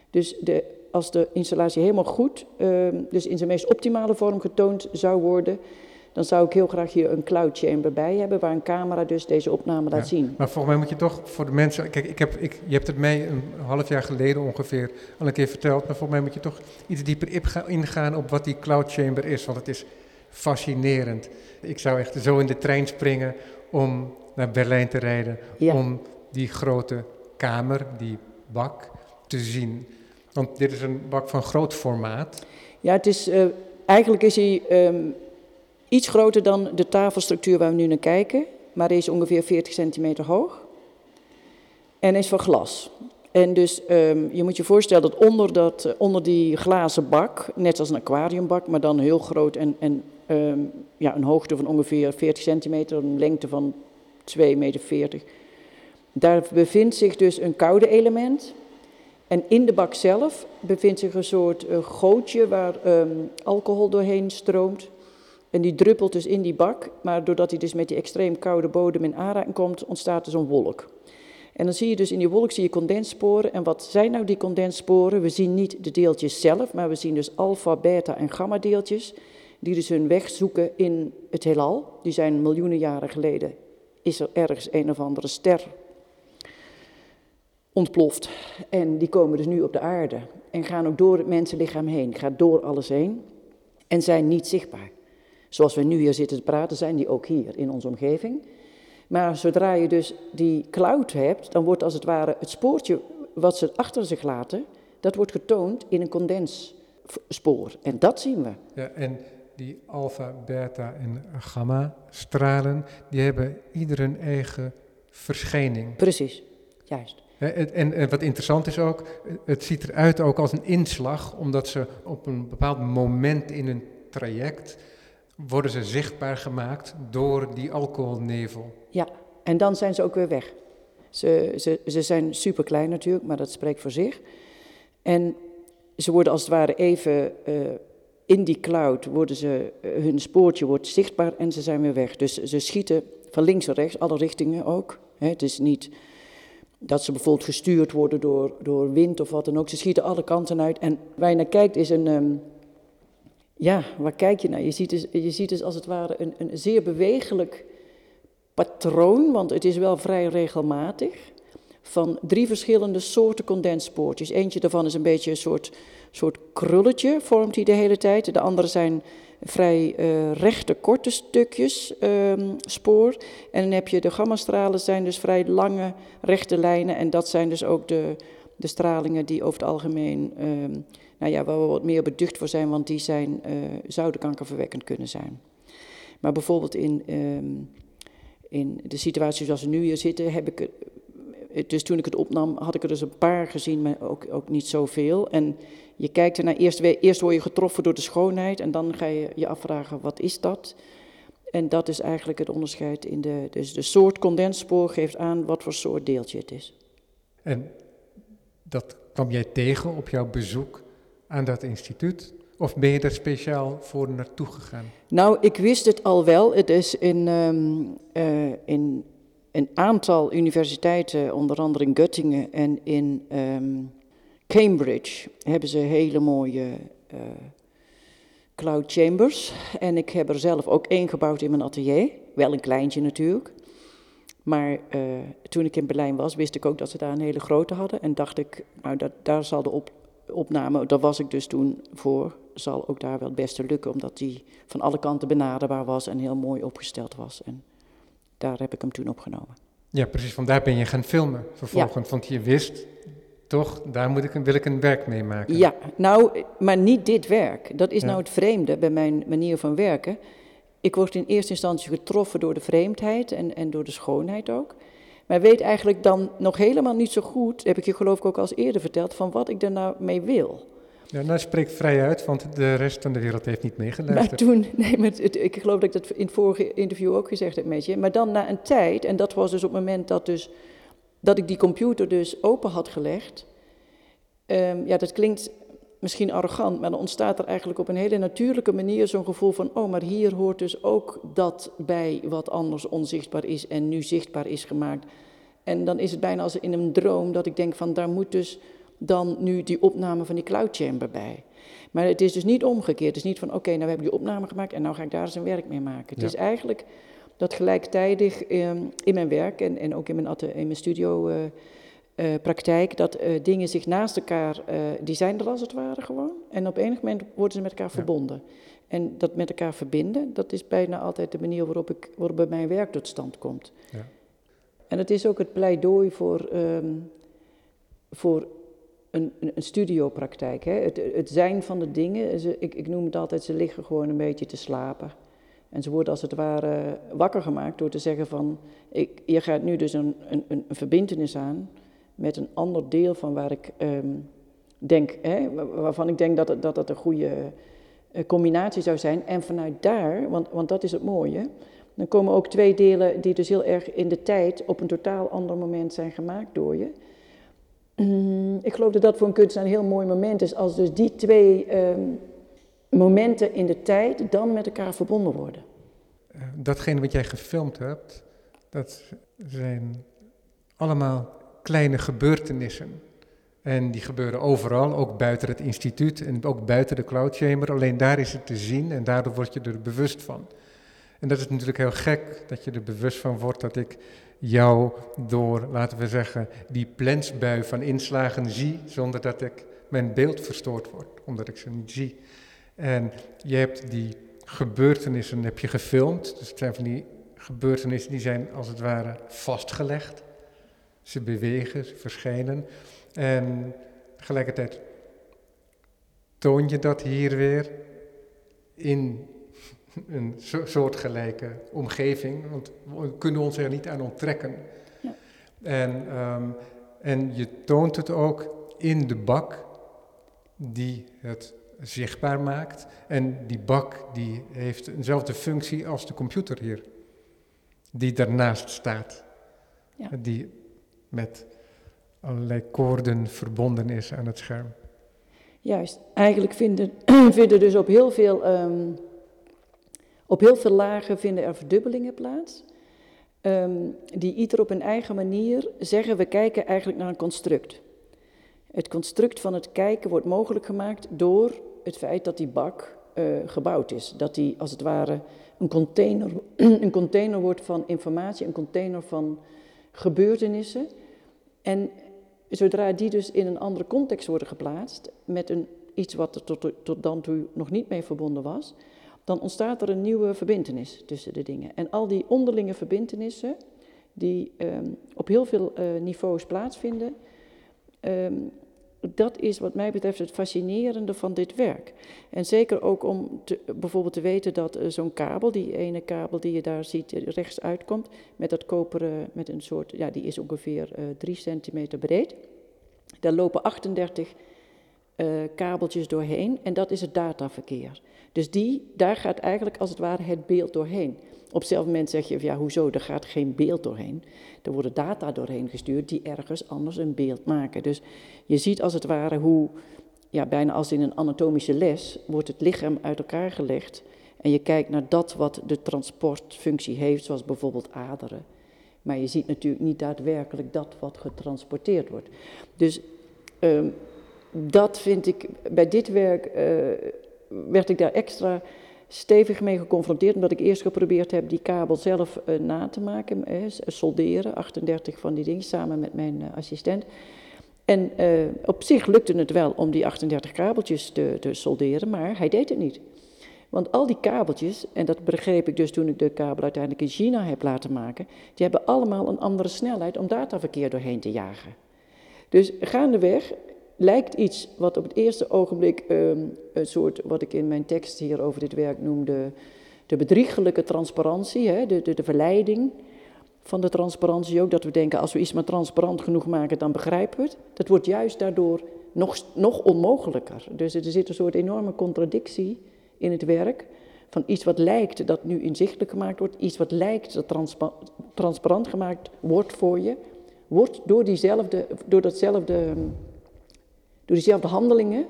Dus de als de installatie helemaal goed, uh, dus in zijn meest optimale vorm getoond zou worden, dan zou ik heel graag hier een cloud chamber bij hebben, waar een camera dus deze opname laat ja, zien. Maar volgens mij moet je toch voor de mensen, kijk, ik heb, ik, je hebt het mij een half jaar geleden ongeveer al een keer verteld, maar volgens mij moet je toch iets dieper ingaan op wat die cloud chamber is, want het is fascinerend. Ik zou echt zo in de trein springen om naar Berlijn te rijden, ja. om die grote kamer, die bak, te zien. Want dit is een bak van groot formaat. Ja, het is, uh, eigenlijk is hij um, iets groter dan de tafelstructuur waar we nu naar kijken. Maar hij is ongeveer 40 centimeter hoog. En is van glas. En dus um, je moet je voorstellen dat onder, dat, uh, onder die glazen bak, net als een aquariumbak, maar dan heel groot en, en um, ja, een hoogte van ongeveer 40 centimeter, een lengte van 2,40 meter. Daar bevindt zich dus een koude element En in de bak zelf bevindt zich een soort uh, gootje waar um, alcohol doorheen stroomt. En die druppelt dus in die bak, maar doordat hij dus met die extreem koude bodem in aanraking komt, ontstaat dus een wolk. En dan zie je dus in die wolk zie je condenssporen. En wat zijn nou die condenssporen? We zien niet de deeltjes zelf, maar we zien dus alfa, beta en gamma deeltjes. Die dus hun weg zoeken in het heelal. Die zijn miljoenen jaren geleden. Is er ergens een of andere ster ontploft. En die komen dus nu op de aarde. En gaan ook door het mensenlichaam heen. Gaat door alles heen. En zijn niet zichtbaar. Zoals we nu hier zitten te praten, zijn die ook hier in onze omgeving. Maar zodra je dus die cloud hebt, dan wordt als het ware het spoortje wat ze achter zich laten, dat wordt getoond in een condensspoor. En dat zien we. Ja, en die alfa, beta en gamma stralen, die hebben ieder een eigen verschijning. Precies, juist. En, en, wat interessant is ook, het ziet eruit ook als een inslag, omdat ze op een bepaald moment in een traject worden ze zichtbaar gemaakt door die alcoholnevel. Ja, en dan zijn ze ook weer weg. Ze, ze, ze zijn super klein natuurlijk, maar dat spreekt voor zich. En ze worden als het ware even uh, in die cloud, worden ze, uh, hun spoortje wordt zichtbaar en ze zijn weer weg. Dus ze schieten van links naar rechts, alle richtingen ook. Hè, het is niet dat ze bijvoorbeeld gestuurd worden door, door wind of wat dan ook. Ze schieten alle kanten uit. En waar je naar kijkt is een, um, ja, waar kijk je naar? Je ziet dus, je ziet dus als het ware een, een zeer bewegelijk patroon, want het is wel vrij regelmatig, van drie verschillende soorten condenspoortjes. Eentje daarvan is een beetje een soort, soort krulletje, vormt hij de hele tijd. De andere zijn vrij uh, rechte, korte stukjes um, spoor. En dan heb je de gammastralen, zijn dus vrij lange, rechte lijnen. En dat zijn dus ook de, de stralingen die over het algemeen um, nou ja, waar we wat meer beducht voor zijn, want die zijn, uh, zouden kankerverwekkend kunnen zijn. Maar bijvoorbeeld in, um, in de situatie zoals we nu hier zitten, heb ik, dus toen ik het opnam, had ik er dus een paar gezien, maar ook, ook niet zoveel. En je kijkt ernaar, eerst, eerst word je getroffen door de schoonheid en dan ga je je afvragen, wat is dat? En dat is eigenlijk het onderscheid in de, dus de soort condensspoor geeft aan wat voor soort deeltje het is. En dat kwam jij tegen op jouw bezoek aan dat instituut? Of ben je er speciaal voor naartoe gegaan? Nou, ik wist het al wel. Het is in, um, uh, in een aantal universiteiten, onder andere in Göttingen en in um, Cambridge, hebben ze hele mooie uh, cloud chambers. En ik heb er zelf ook één gebouwd in mijn atelier. Wel een kleintje natuurlijk. Maar uh, toen ik in Berlijn was, wist ik ook dat ze daar een hele grote hadden. En dacht ik, nou, dat, daar zal de op, opname, daar was ik dus toen voor, zal ook daar wel het beste lukken, omdat die van alle kanten benaderbaar was en heel mooi opgesteld was. En daar heb ik hem toen opgenomen. Ja, precies, vandaar ben je gaan filmen vervolgens, ja. want je wist toch, daar moet ik, wil ik een werk mee maken. Ja, nou, maar niet dit werk. Dat is ja. nou het vreemde bij mijn manier van werken. Ik word in eerste instantie getroffen door de vreemdheid en, en door de schoonheid ook. Maar weet eigenlijk dan nog helemaal niet zo goed, heb ik je geloof ik ook al eerder verteld, van wat ik er nou mee wil. Ja, nou spreek vrij uit, want de rest van de wereld heeft niet meegeluisterd. Maar toen, nee, maar het, ik geloof dat ik dat in het vorige interview ook gezegd heb met je. Maar dan na een tijd, en dat was dus op het moment dat, dus, dat ik die computer dus open had gelegd. Um, ja, dat klinkt misschien arrogant, maar dan ontstaat er eigenlijk op een hele natuurlijke manier zo'n gevoel van, oh, maar hier hoort dus ook dat bij wat anders onzichtbaar is en nu zichtbaar is gemaakt. En dan is het bijna als in een droom dat ik denk van, daar moet dus dan nu die opname van die cloud chamber bij. Maar het is dus niet omgekeerd. Het is niet van, oké, okay, nou we hebben die opname gemaakt en nou ga ik daar eens een werk mee maken. Ja. Het is eigenlijk dat gelijktijdig um, in mijn werk en, en ook in mijn, in mijn studio... Uh, uh, praktijk, dat uh, dingen zich naast elkaar, die zijn er als het ware gewoon. En op enig moment worden ze met elkaar ja. verbonden. En dat met elkaar verbinden, dat is bijna altijd de manier waarop, ik, waarop mijn werk tot stand komt. Ja. En het is ook het pleidooi voor, um, voor een, een, een studiopraktijk. Hè? Het, het, zijn van de dingen, ze, ik, ik noem het altijd, ze liggen gewoon een beetje te slapen. En ze worden als het ware wakker gemaakt door te zeggen van, ik, je gaat nu dus een, een, een verbindenis aan met een ander deel van waar ik um, denk, hè, waarvan ik denk dat dat een goede uh, combinatie zou zijn. En vanuit daar, want, want dat is het mooie, dan komen ook twee delen die dus heel erg in de tijd op een totaal ander moment zijn gemaakt door je. Ik geloof dat dat voor een kunstenaar een heel mooi moment is, als dus die twee ehm, momenten in de tijd dan met elkaar verbonden worden. Uh, datgene wat jij gefilmd hebt, dat zijn allemaal kleine gebeurtenissen. En die gebeuren overal, ook buiten het instituut en ook buiten de cloud chamber. Alleen daar is het te zien en daardoor word je er bewust van. En dat is natuurlijk heel gek dat je er bewust van wordt dat ik jou door, laten we zeggen, die plensbui van inslagen zie, zonder dat ik mijn beeld verstoord wordt, omdat ik ze niet zie. En je hebt die gebeurtenissen heb je gefilmd, dus het zijn van die gebeurtenissen die zijn als het ware vastgelegd. Ze bewegen, ze verschijnen. En tegelijkertijd toon je dat hier weer in een soortgelijke omgeving, want we kunnen ons er niet aan onttrekken. Ja. En, um, en je toont het ook in de bak die het zichtbaar maakt. En die bak die heeft eenzelfde functie als de computer hier, die daarnaast staat. Ja. Die met allerlei koorden verbonden is aan het scherm. Juist, eigenlijk vinden, vinden dus op heel veel um, op heel veel lagen vinden er verdubbelingen plaats, um, die ieder op een eigen manier zeggen we kijken eigenlijk naar een construct. Het construct van het kijken wordt mogelijk gemaakt door het feit dat die bak uh, gebouwd is. Dat die als het ware een container, een container wordt van informatie, een container van gebeurtenissen. En zodra die dus in een andere context worden geplaatst, met een, iets wat er tot, tot dan toe nog niet mee verbonden was, dan ontstaat er een nieuwe verbindenis tussen de dingen. En al die onderlinge verbindenissen, die um, op heel veel uh, niveaus plaatsvinden, um, dat is wat mij betreft het fascinerende van dit werk. En zeker ook om bijvoorbeeld te weten dat uh, zo'n kabel, die ene kabel die je daar ziet eh, rechts uitkomt, met dat koperen, met een soort, ja, die is ongeveer uh, 3 centimeter breed. Daar lopen 38 uh, kabeltjes doorheen en dat is het dataverkeer. Dus die, daar gaat eigenlijk als het ware het beeld doorheen. Op hetzelfde moment zeg je, ja hoezo, er gaat geen beeld doorheen. Er worden data doorheen gestuurd die ergens anders een beeld maken. Dus je ziet als het ware hoe, ja, bijna als in een anatomische les, wordt het lichaam uit elkaar gelegd. En je kijkt naar dat wat de transportfunctie heeft, zoals bijvoorbeeld aderen. Maar je ziet natuurlijk niet daadwerkelijk dat wat getransporteerd wordt. Dus um, dat vind ik bij dit werk uh, werd ik daar extra stevig mee geconfronteerd, omdat ik eerst geprobeerd heb die kabel zelf uh, na te maken, uh, solderen, 38 van die dingen, samen met mijn uh, assistent. En op zich lukte het wel om die 38 kabeltjes te, te, solderen, maar hij deed het niet. Want al die kabeltjes, en dat begreep ik dus toen ik de kabel uiteindelijk in China heb laten maken, die hebben allemaal een andere snelheid om dataverkeer doorheen te jagen. Dus gaandeweg lijkt iets wat op het eerste ogenblik um, een soort, wat ik in mijn tekst hier over dit werk noemde, de bedriegelijke transparantie, hè, de, de, de verleiding van de transparantie ook, dat we denken als we iets maar transparant genoeg maken, dan begrijpen we het. Dat wordt juist daardoor nog, nog onmogelijker. Dus er zit een soort enorme contradictie in het werk van iets wat lijkt dat nu inzichtelijk gemaakt wordt, iets wat lijkt dat transpa transparant gemaakt wordt voor je, wordt door, diezelfde, door datzelfde ehm, door diezelfde handelingen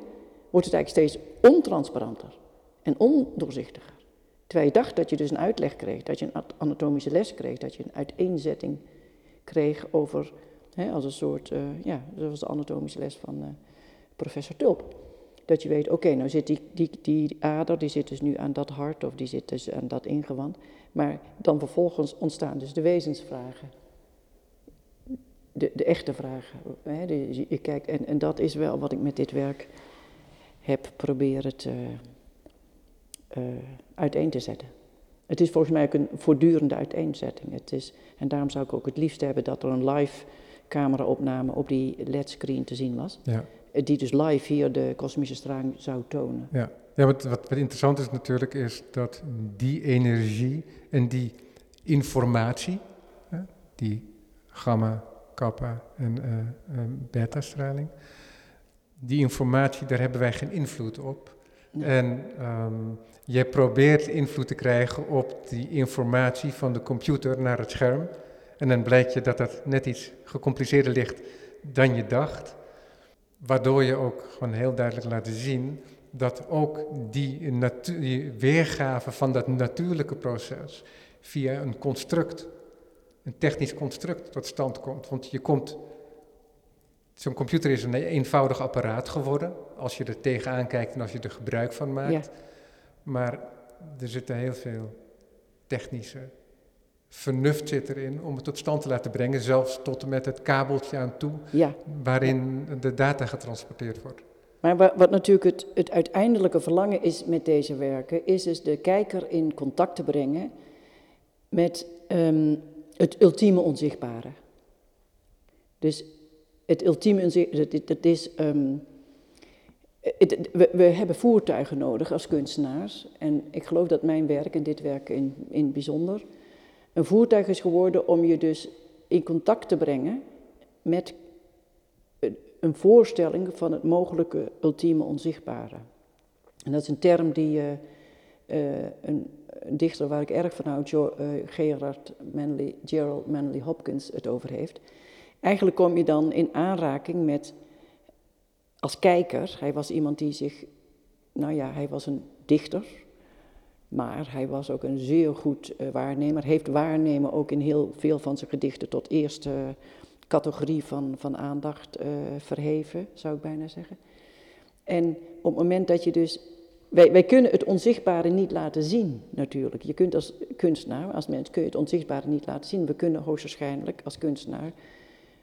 wordt het eigenlijk steeds ontransparanter en ondoorzichtiger. Terwijl je dacht dat je dus een uitleg kreeg, dat je een anatomische les kreeg, dat je een uiteenzetting kreeg over, hè, als een soort, uh, ja, was de anatomische les van uh, professor Tulp. Dat je weet, oké, nou zit die, die, die ader, die zit dus nu aan dat hart of die zit dus aan dat ingewand. Maar dan vervolgens ontstaan dus de wezensvragen de, de echte vragen. Hè, de, je kijkt, en, en dat is wel wat ik met dit werk heb proberen te, uh, uiteen te zetten. Het is volgens mij ook een voortdurende uiteenzetting. Het is, en daarom zou ik ook het liefst hebben dat er een live cameraopname op die LED-screen te zien was. Ja. Die dus live hier de kosmische straling zou tonen. Ja, ja wat, wat, wat interessant is natuurlijk, is dat die energie en die informatie, hè, die gamma kappa en uh, beta-straling. Die informatie, daar hebben wij geen invloed op. En um, je probeert invloed te krijgen op die informatie van de computer naar het scherm. En dan blijkt je dat dat net iets gecompliceerder ligt dan je dacht. waardoor je ook gewoon heel duidelijk laat zien dat ook die, die weergave van dat natuurlijke proces via een construct, een technisch construct tot stand komt. Want je komt, zo'n computer is een eenvoudig apparaat geworden als je er tegenaan kijkt en als je er gebruik van maakt. Maar er zitten heel veel technische vernuft zit erin om het tot stand te laten brengen, zelfs tot en met het kabeltje aan toe, ja. waarin de data getransporteerd wordt. Maar wat natuurlijk het, het, uiteindelijke verlangen is met deze werken, is dus de kijker in contact te brengen met um, het ultieme onzichtbare. Dus het ultieme onzichtbare, dat, is... Um, we, we, hebben voertuigen nodig als kunstenaars. En ik geloof dat mijn werk, en dit werk in, in het bijzonder, een voertuig is geworden om je dus in contact te brengen met een voorstelling van het mogelijke ultieme onzichtbare. En dat is een term die uh, uh, een, dichter waar ik erg van hou, jo, uh, Gerard Manley, Gerald Manley Hopkins, het over heeft. Eigenlijk kom je dan in aanraking met, als kijker, hij was iemand die zich, nou ja, hij was een dichter, maar hij was ook een zeer goed waarnemer, heeft waarnemen ook in heel veel van zijn gedichten tot eerste categorie van, van aandacht verheven, zou ik bijna zeggen. En op het moment dat je dus. Wij, wij kunnen het onzichtbare niet laten zien, natuurlijk. Je kunt als kunstenaar, als mens, kun je het onzichtbare niet laten zien. We kunnen hoogstwaarschijnlijk als kunstenaar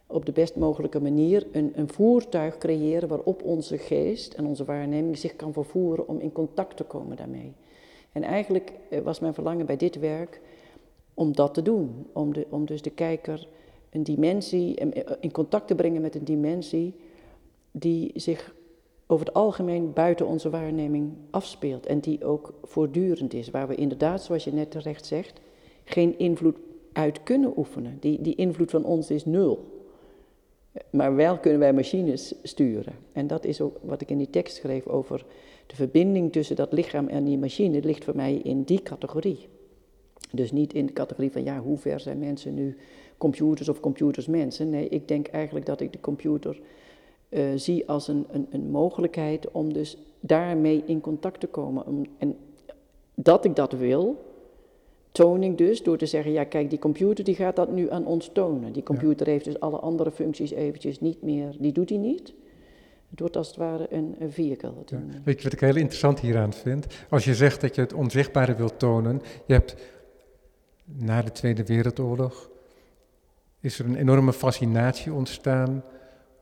op de best mogelijke manier een, een voertuig creëren waarop onze geest en onze waarneming zich kan vervoeren om in contact te komen daarmee. En eigenlijk eh, was mijn verlangen bij dit werk om dat te doen. Om, de, om dus de kijker een dimensie, eh, in contact te brengen met een dimensie die zich over het algemeen buiten onze waarneming afspeelt en die ook voortdurend is, waar we inderdaad, zoals je net terecht zegt, geen invloed uit kunnen oefenen. Die, die invloed van ons is nul. Maar wel kunnen wij machines sturen. En dat is ook wat ik in die tekst schreef over de verbinding tussen dat lichaam en die machine, ligt voor mij in die categorie. Dus niet in de categorie van ja, hoe ver zijn mensen nu computers of computers mensen. Nee, ik denk eigenlijk dat ik de computer uh, zie als een, een, een, mogelijkheid om dus daarmee in contact te komen. En dat ik dat wil, toon ik dus door te zeggen, ja kijk, die computer die gaat dat nu aan ons tonen. Die computer heeft dus alle andere functies eventjes niet meer, die doet hij niet. Het wordt als het ware een, een vehicle. Ja. Weet je wat ik heel interessant hieraan vind? Als je zegt dat je het onzichtbare wilt tonen, je hebt na de Tweede Wereldoorlog is er een enorme fascinatie ontstaan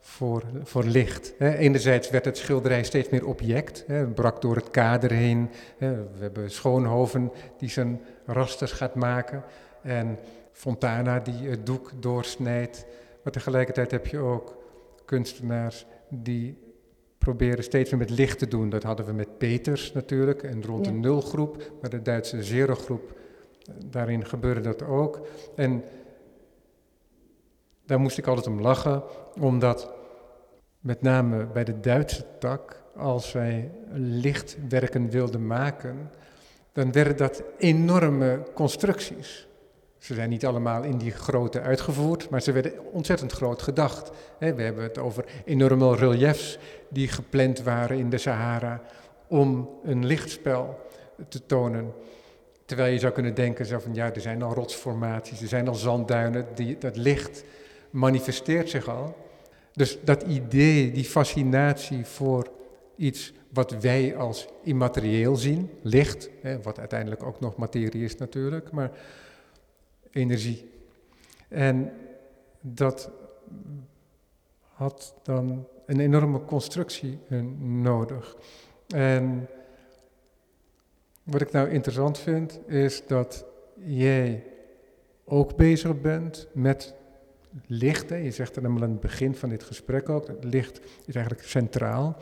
voor, voor licht. Hè. Enerzijds werd het schilderij steeds meer object, hè, het brak door het kader heen. Hè. We hebben Schoonhoven die zijn rasters gaat maken en Fontana die het doek doorsnijdt. Maar tegelijkertijd heb je ook kunstenaars die proberen steeds meer met licht te doen. Dat hadden we met Peters natuurlijk en rond de nulgroep, maar de Duitse zero-groep, daarin gebeurde dat ook. En daar moest ik altijd om lachen, omdat met name bij de Duitse tak, als wij lichtwerken wilden maken, dan werden dat enorme constructies. Ze zijn niet allemaal in die grootte uitgevoerd, maar ze werden ontzettend groot gedacht. We hebben het over enorme reliefs die gepland waren in de Sahara om een lichtspel te tonen. Terwijl je zou kunnen denken zo van ja, er zijn al rotsformaties, er zijn al zandduinen, die, dat licht manifesteert zich al. Dus dat idee, die fascinatie voor iets wat wij als immaterieel zien, licht, hè, wat uiteindelijk ook nog materie is natuurlijk, maar energie. En dat had dan een enorme constructie nodig. En wat ik nou interessant vind, is dat jij ook bezig bent met licht, je zegt het helemaal aan het begin van dit gesprek ook, het licht is eigenlijk centraal.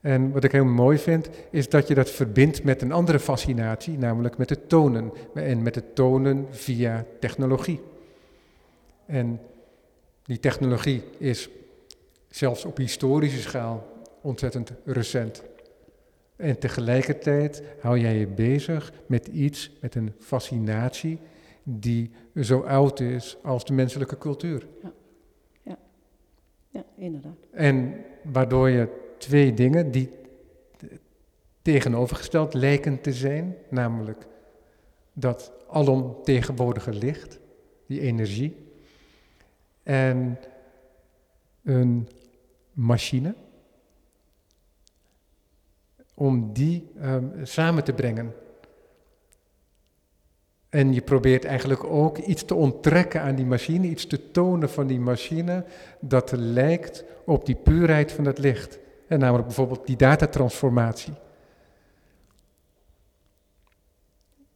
En wat ik heel mooi vind, is dat je dat verbindt met een andere fascinatie, namelijk met het tonen. En met het tonen via technologie. En die technologie is zelfs op historische schaal ontzettend recent. En tegelijkertijd hou jij je bezig met iets, met een fascinatie die zo oud is als de menselijke cultuur. Ja, ja. ja inderdaad. En waardoor je twee dingen die tegenovergesteld lijken te zijn, namelijk dat alomtegenwoordige licht, die energie, en een machine, om die um, samen te brengen. En je probeert eigenlijk ook iets te onttrekken aan die machine, iets te tonen van die machine dat lijkt op die puurheid van het licht. En namelijk bijvoorbeeld die datatransformatie.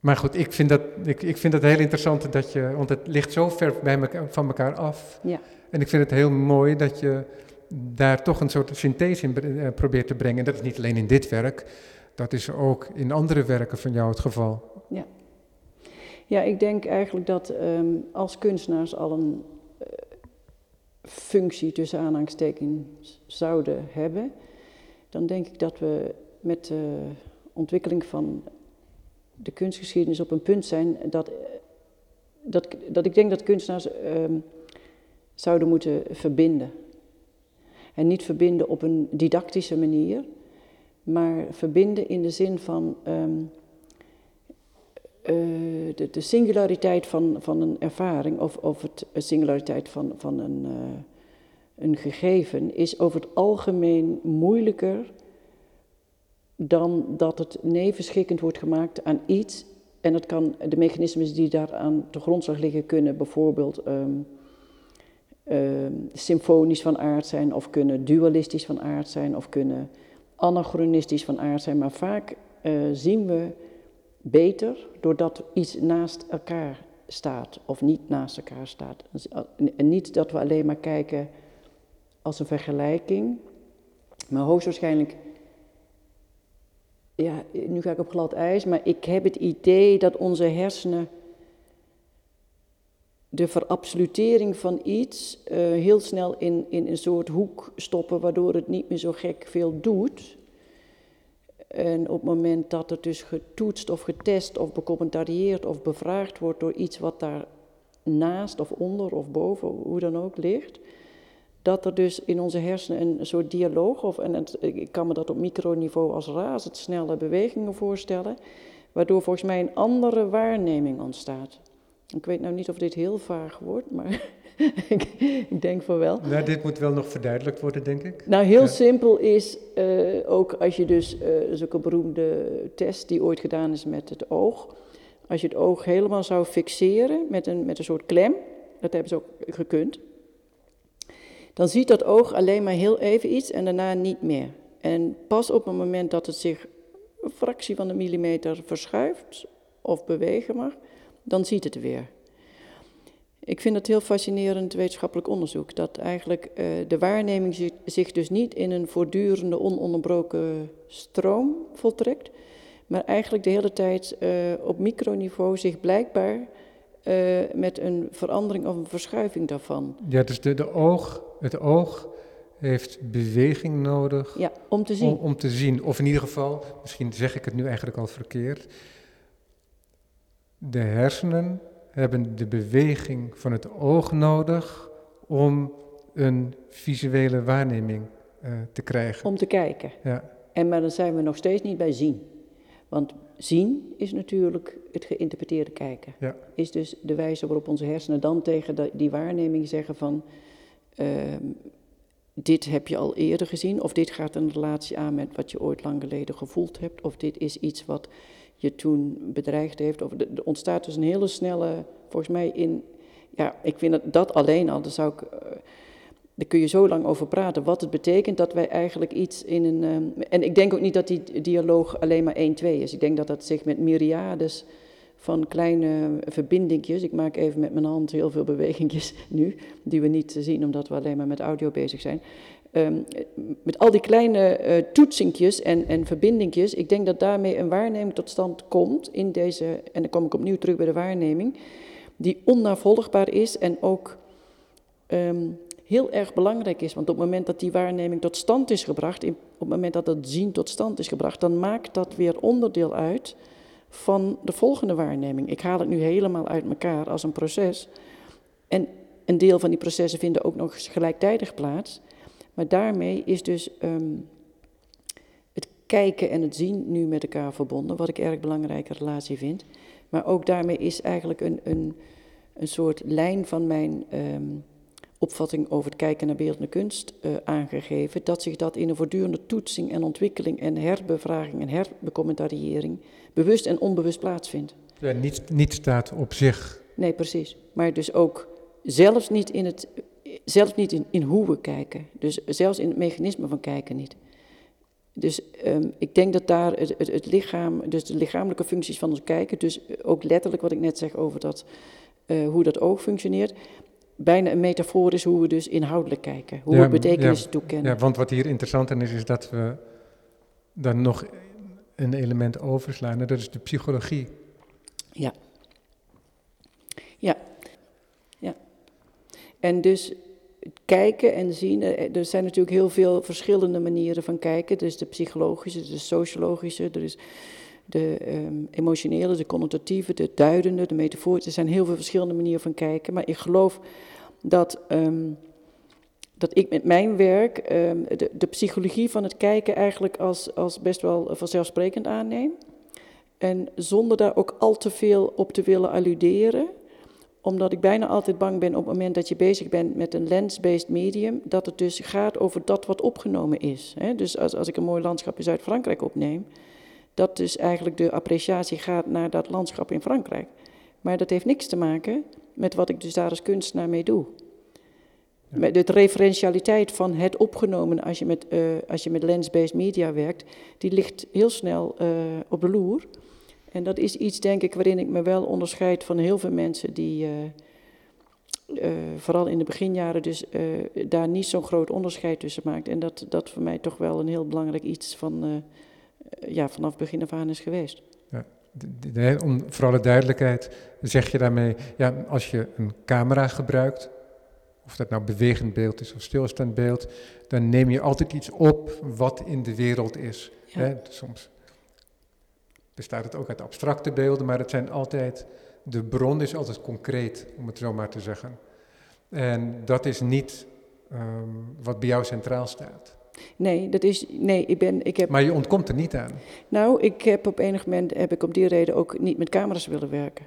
Maar goed, ik vind dat, ik, ik vind dat heel interessant dat je, want het ligt zo ver bij me, van elkaar af. Ja. En ik vind het heel mooi dat je daar toch een soort synthese in eh, probeert te brengen. En dat is niet alleen in dit werk, dat is ook in andere werken van jou het geval. Ja, ja ik denk eigenlijk dat um, als kunstenaars al een uh, functie tussen aanhalingstekens zouden hebben, dan denk ik dat we met de ontwikkeling van de kunstgeschiedenis op een punt zijn dat, dat, dat ik denk dat kunstenaars um, zouden moeten verbinden. En niet verbinden op een didactische manier, maar verbinden in de zin van um, uh, de, singulariteit van, van een ervaring of, of het, de singulariteit van, van een, uh, een gegeven is over het algemeen moeilijker dan dat het nevenschikkend wordt gemaakt aan iets. En dat kan, de mechanismes die daar aan de grondslag liggen kunnen bijvoorbeeld um, uh, symfonisch van aard zijn, of kunnen dualistisch van aard zijn, of kunnen anachronistisch van aard zijn. Maar vaak zien we beter doordat iets naast elkaar staat of niet naast elkaar staat. En niet dat we alleen maar kijken als een vergelijking, maar hoogstwaarschijnlijk ja, nu ga ik op glad ijs, maar ik heb het idee dat onze hersenen de verabsolutering van iets uh, heel snel in, in een soort hoek stoppen, waardoor het niet meer zo gek veel doet. En op het moment dat het dus getoetst of getest of becommentarieerd of bevraagd wordt door iets wat daar naast of onder of boven, hoe dan ook, ligt, dat er dus in onze hersenen een soort dialoog, of, en ik kan me dat op microniveau als razendsnelle bewegingen voorstellen, waardoor volgens mij een andere waarneming ontstaat. Ik weet nou niet of dit heel vaag wordt, maar ik, ik, denk van wel. Nou, dit moet wel nog verduidelijkt worden, denk ik. Nou, heel ja. simpel is uh, ook als je dus, uh, dat is ook een beroemde test die ooit gedaan is met het oog. Als je het oog helemaal zou fixeren met een, met een soort klem, dat hebben ze ook gekund, dan ziet dat oog alleen maar heel even iets en daarna niet meer. En pas op het moment dat het zich een fractie van een millimeter verschuift of bewegen mag, dan ziet het weer. Ik vind het heel fascinerend wetenschappelijk onderzoek, dat eigenlijk uh, de waarneming zich, dus niet in een voortdurende ononderbroken stroom voltrekt, maar eigenlijk de hele tijd uh, op microniveau zich blijkbaar uh, met een verandering of een verschuiving daarvan. Ja, dus de, de oog, het oog heeft beweging nodig ja, om te zien. Om, om te zien. Of in ieder geval, misschien zeg ik het nu eigenlijk al verkeerd. De hersenen hebben de beweging van het oog nodig om een visuele waarneming uh, te krijgen. Om te kijken. Ja. En maar dan zijn we nog steeds niet bij zien. Want zien is natuurlijk het geïnterpreteerde kijken. Ja. Is dus de wijze waarop onze hersenen dan tegen die waarneming zeggen van... Uh, dit heb je al eerder gezien, of dit gaat een relatie aan met wat je ooit lang geleden gevoeld hebt, of dit is iets wat je toen bedreigd heeft. Of er ontstaat dus een hele snelle, volgens mij in, ja, ik vind dat, dat alleen al, daar zou ik, uh, daar kun je zo lang over praten, wat het betekent dat wij eigenlijk iets in een, um, en ik denk ook niet dat die dialoog alleen maar 1-2 is. Ik denk dat dat zich met myriades van kleine verbindingjes, ik maak even met mijn hand heel veel bewegingjes nu, die we niet zien omdat we alleen maar met audio bezig zijn. Um, met al die kleine uh, toetsingjes en, en verbindingjes, ik denk dat daarmee een waarneming tot stand komt in deze, en dan kom ik opnieuw terug bij de waarneming, die onnavolgbaar is en ook um, heel erg belangrijk is. Want op het moment dat die waarneming tot stand is gebracht, op het moment dat het zien tot stand is gebracht, dan maakt dat weer onderdeel uit van de volgende waarneming. Ik haal het nu helemaal uit elkaar als een proces. En een deel van die processen vinden ook nog gelijktijdig plaats. Maar daarmee is dus ehm, het kijken en het zien nu met elkaar verbonden, wat ik erg belangrijke relatie vind. Maar ook daarmee is eigenlijk een, een, een soort lijn van mijn ehm, opvatting over het kijken naar beeldende kunst uh, aangegeven, dat zich dat in een voortdurende toetsing en ontwikkeling en herbevraging en herbecommentariëring bewust en onbewust plaatsvindt. Ja, niet, niet staat op zich. Nee, precies. Maar dus ook zelfs niet in, het, zelfs niet in, in hoe we kijken. Dus zelfs in het mechanisme van kijken niet. Dus um, ik denk dat daar het, het, het, lichaam, dus de lichamelijke functies van ons kijken, dus ook letterlijk wat ik net zeg over dat, uh, hoe dat oog functioneert, bijna een metafoor is hoe we dus inhoudelijk kijken, hoe we betekenis ja, toekennen. Ja, want wat hier interessant aan is, is dat we dan nog een element overslaan, en dat is de psychologie. Ja. Ja. Ja. En dus kijken en zien, eh, er zijn natuurlijk heel veel verschillende manieren van kijken. Dus de psychologische, de sociologische, er is de um, emotionele, de connotatieve, de duidende, de metaforische. Er zijn heel veel verschillende manieren van kijken. Maar ik geloof dat, um, dat ik met mijn werk um, de, de, psychologie van het kijken eigenlijk als, als best wel vanzelfsprekend aanneem. En zonder daar ook al te veel op te willen alluderen omdat ik bijna altijd bang ben op het moment dat je bezig bent met een lens-based medium, dat het dus gaat over dat wat opgenomen is. Dus als, als ik een mooi landschap in Zuid-Frankrijk opneem, dat dus eigenlijk de appreciatie gaat naar dat landschap in Frankrijk. Maar dat heeft niks te maken met wat ik dus daar als kunstenaar mee doe. Met de referentialiteit van het opgenomen als je met, uh, als je met lens-based media werkt, die ligt heel snel uh, op de loer. En dat is iets, denk ik, waarin ik me wel onderscheid van heel veel mensen die, uh, vooral in de beginjaren, dus daar niet zo'n groot onderscheid tussen maakt. En dat, dat voor mij toch wel een heel belangrijk iets van eh, ja, vanaf begin af aan is geweest. Ja, om, voor alle duidelijkheid zeg je daarmee, ja, als je een camera gebruikt, of dat nou bewegend beeld is of stilstaand beeld, dan neem je altijd iets op wat in de wereld is. Ja. Hè? Soms bestaat het ook uit abstracte beelden, maar het zijn altijd, de bron is altijd concreet, om het zo maar te zeggen. En dat is niet um, wat bij jou centraal staat. Nee, dat is, nee ik ben, ik heb... Maar je ontkomt er niet aan? Nou, ik heb op enig moment, heb ik op die reden ook niet met camera's willen werken.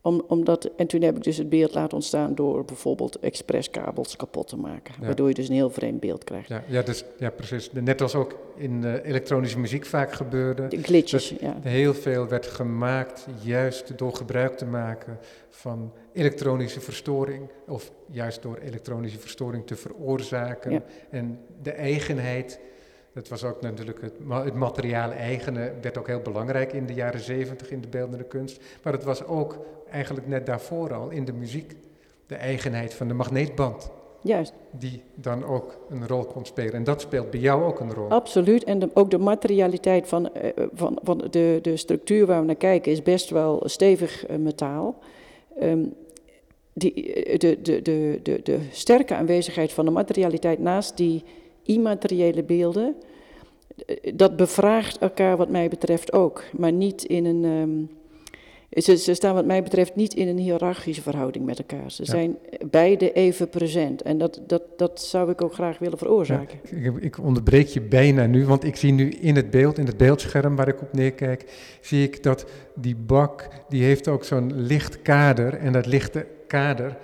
Om, omdat, en toen heb ik dus het beeld laten ontstaan door bijvoorbeeld expresskabels kapot te maken. Waardoor je dus een heel vreemd beeld krijgt. Ja, ja, dus, ja precies. Net als ook in uh, elektronische muziek vaak gebeurde. De glitches, ja. Heel veel werd gemaakt juist door gebruik te maken van elektronische verstoring. Of juist door elektronische verstoring te veroorzaken. En de eigenheid dat was ook natuurlijk het, het materiaal eigene, werd ook heel belangrijk in de jaren zeventig in de beeldende kunst. Maar het was ook eigenlijk net daarvoor al in de muziek de eigenheid van de magneetband. Juist. Die dan ook een rol kon spelen. En dat speelt bij jou ook een rol. Absoluut. En ook de materialiteit van, uh, van, van de, de structuur waar we naar kijken is best wel stevig uh, metaal. Um, die, de, de, de, de, de sterke aanwezigheid van de materialiteit naast die immateriële beelden, dat bevraagt elkaar wat mij betreft ook. Maar niet in een... Um, ze, ze, staan wat mij betreft niet in een hiërarchische verhouding met elkaar. Ze zijn beide even present. En dat, dat, dat zou ik ook graag willen veroorzaken. Ja, ik, ik, onderbreek je bijna nu, want ik zie nu in het beeld, in het beeldscherm waar ik op neerkijk, zie ik dat die bak, die heeft ook zo'n licht kader. En dat lichte kader,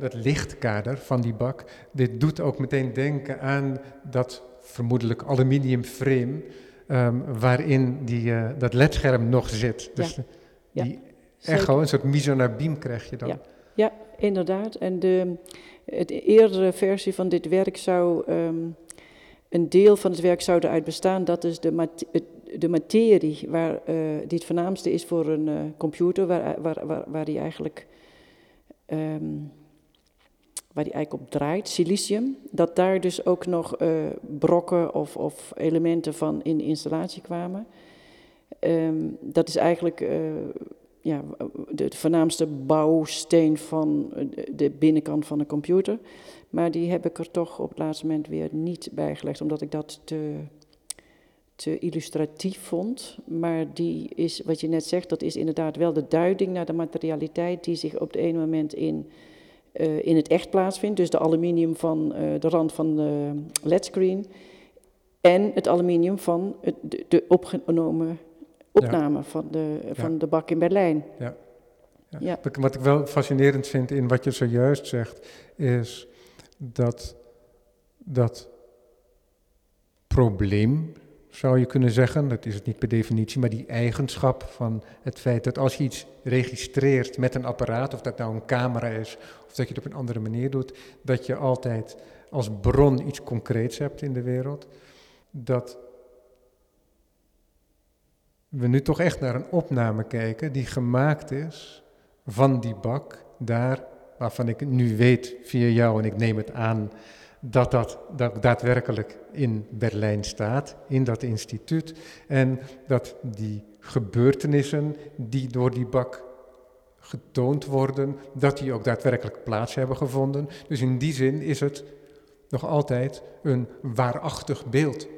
dat lichtkader van die bak, dit doet ook meteen denken aan dat vermoedelijk aluminium frame um, waarin die, uh, dat ledscherm nog zit. Dus ja. Die echo, een soort misonabiem krijg je dan. Ja, ja inderdaad. En de, de eerdere versie van dit werk zou, um, een deel van het werk zou eruit bestaan, dat is de, mat de materie waar, uh, die het voornaamste is voor een uh, computer, waar, waar, waar, waar die eigenlijk... Um, waar die eigenlijk op draait, silicium, dat daar dus ook nog uh, brokken of, of, elementen van in de installatie kwamen. Um, dat is eigenlijk uh, ja, de, voornaamste bouwsteen van de binnenkant van een computer. Maar die heb ik er toch op het laatste moment weer niet bijgelegd, omdat ik dat te, te illustratief vond. Maar die is, wat je net zegt, dat is inderdaad wel de duiding naar de materialiteit die zich op het ene moment in eh, in het echt plaatsvindt. Dus de aluminium van eh, de rand van de ledscreen. En het aluminium van het, de, de opgenomen opname van, de, van de bak in Berlijn. Ja. Ja. Wat ik wel fascinerend vind in wat je zojuist zegt, is dat dat probleem, zou je kunnen zeggen, dat is het niet per definitie, maar die eigenschap van het feit dat als je iets registreert met een apparaat, of dat nou een camera is, of dat je het op een andere manier doet, dat je altijd als bron iets concreets hebt in de wereld, dat we nu toch echt naar een opname kijken die gemaakt is van die bak daar, waarvan ik nu weet via jou en ik neem het aan dat dat, dat daadwerkelijk in Berlijn staat, in dat instituut. En dat die gebeurtenissen die door die bak getoond worden, dat die ook daadwerkelijk plaats hebben gevonden. Dus in die zin is het nog altijd een waarachtig beeld.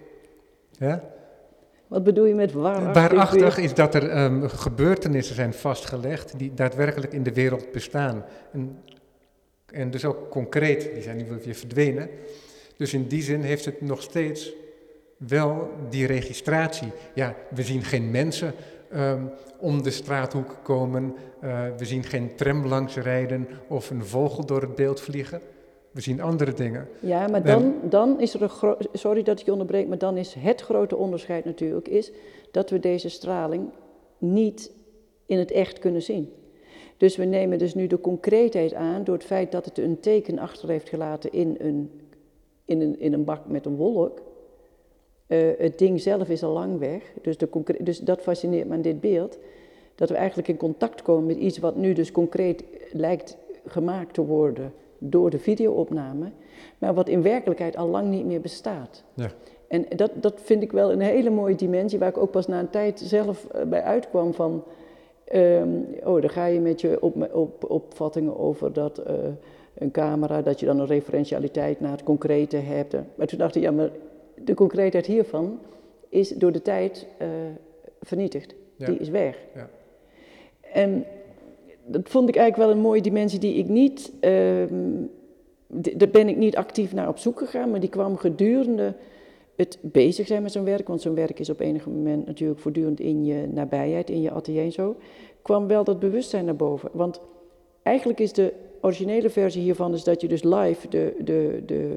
Ja? Wat bedoel je met waarachtig? Waarachtig is dat er um, gebeurtenissen zijn vastgelegd die daadwerkelijk in de wereld bestaan. En en dus ook concreet, die zijn nu weer verdwenen. Dus in die zin heeft het nog steeds wel die registratie. Ja, we zien geen mensen um, om de straathoek komen. Uh, we zien geen tram langs rijden of een vogel door het beeld vliegen. We zien andere dingen. Ja, maar dan, dan is er een sorry dat ik je onderbreek, maar dan is het grote onderscheid natuurlijk is dat we deze straling niet in het echt kunnen zien. Dus we nemen dus nu de concreetheid aan door het feit dat het een teken achter heeft gelaten in een, in een, in een bak met een wolk. Uh, het ding zelf is al lang weg, dus, de dus dat fascineert me aan dit beeld. Dat we eigenlijk in contact komen met iets wat nu dus concreet lijkt gemaakt te worden door de videoopname, maar wat in werkelijkheid al lang niet meer bestaat. Ja. En dat, dat vind ik wel een hele mooie dimensie, waar ik ook pas na een tijd zelf eh, bij uitkwam van Um, oh, dan ga je met je op, op, opvattingen over dat uh, een camera, dat je dan een referentialiteit naar het concrete hebt. Maar toen dacht ik, ja, maar de concreetheid hiervan is door de tijd uh, vernietigd. Die is weg. Ja. En dat vond ik eigenlijk wel een mooie dimensie die ik niet, um, daar ben ik niet actief naar op zoek gegaan, maar die kwam gedurende het bezig zijn met zo'n werk, want zo'n werk is op enig moment natuurlijk voortdurend in je nabijheid, in je atelier en zo, kwam wel dat bewustzijn naar boven. Want eigenlijk is de originele versie hiervan is dat je dus live de, de, de,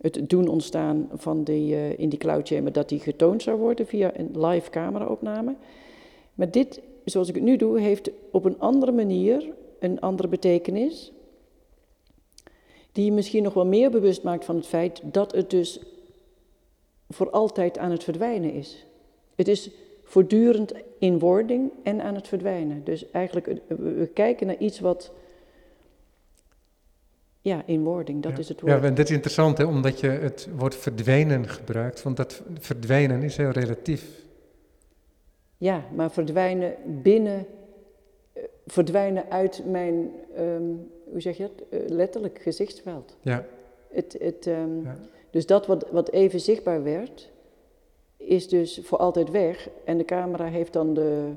het doen ontstaan van die, uh, in die cloud chamber, dat die getoond zou worden via een live cameraopname. Maar dit, zoals ik het nu doe, heeft op een andere manier een andere betekenis. Die je misschien nog wel meer bewust maakt van het feit dat het dus voor altijd aan het verdwijnen is. Het is voortdurend in wording en aan het verdwijnen. Dus eigenlijk, we kijken naar iets wat. Ja, in wording, dat is het woord. Ja, en dat is interessant, hè, omdat je het woord verdwijnen gebruikt, want dat verdwijnen is heel relatief. Ja, maar verdwijnen binnen, eh, verdwijnen uit mijn, um, hoe zeg je het, uh, letterlijk gezichtsveld. Ja. Het, het, um, ja. Dus dat wat, wat even zichtbaar werd, is dus voor altijd weg. En de camera heeft dan de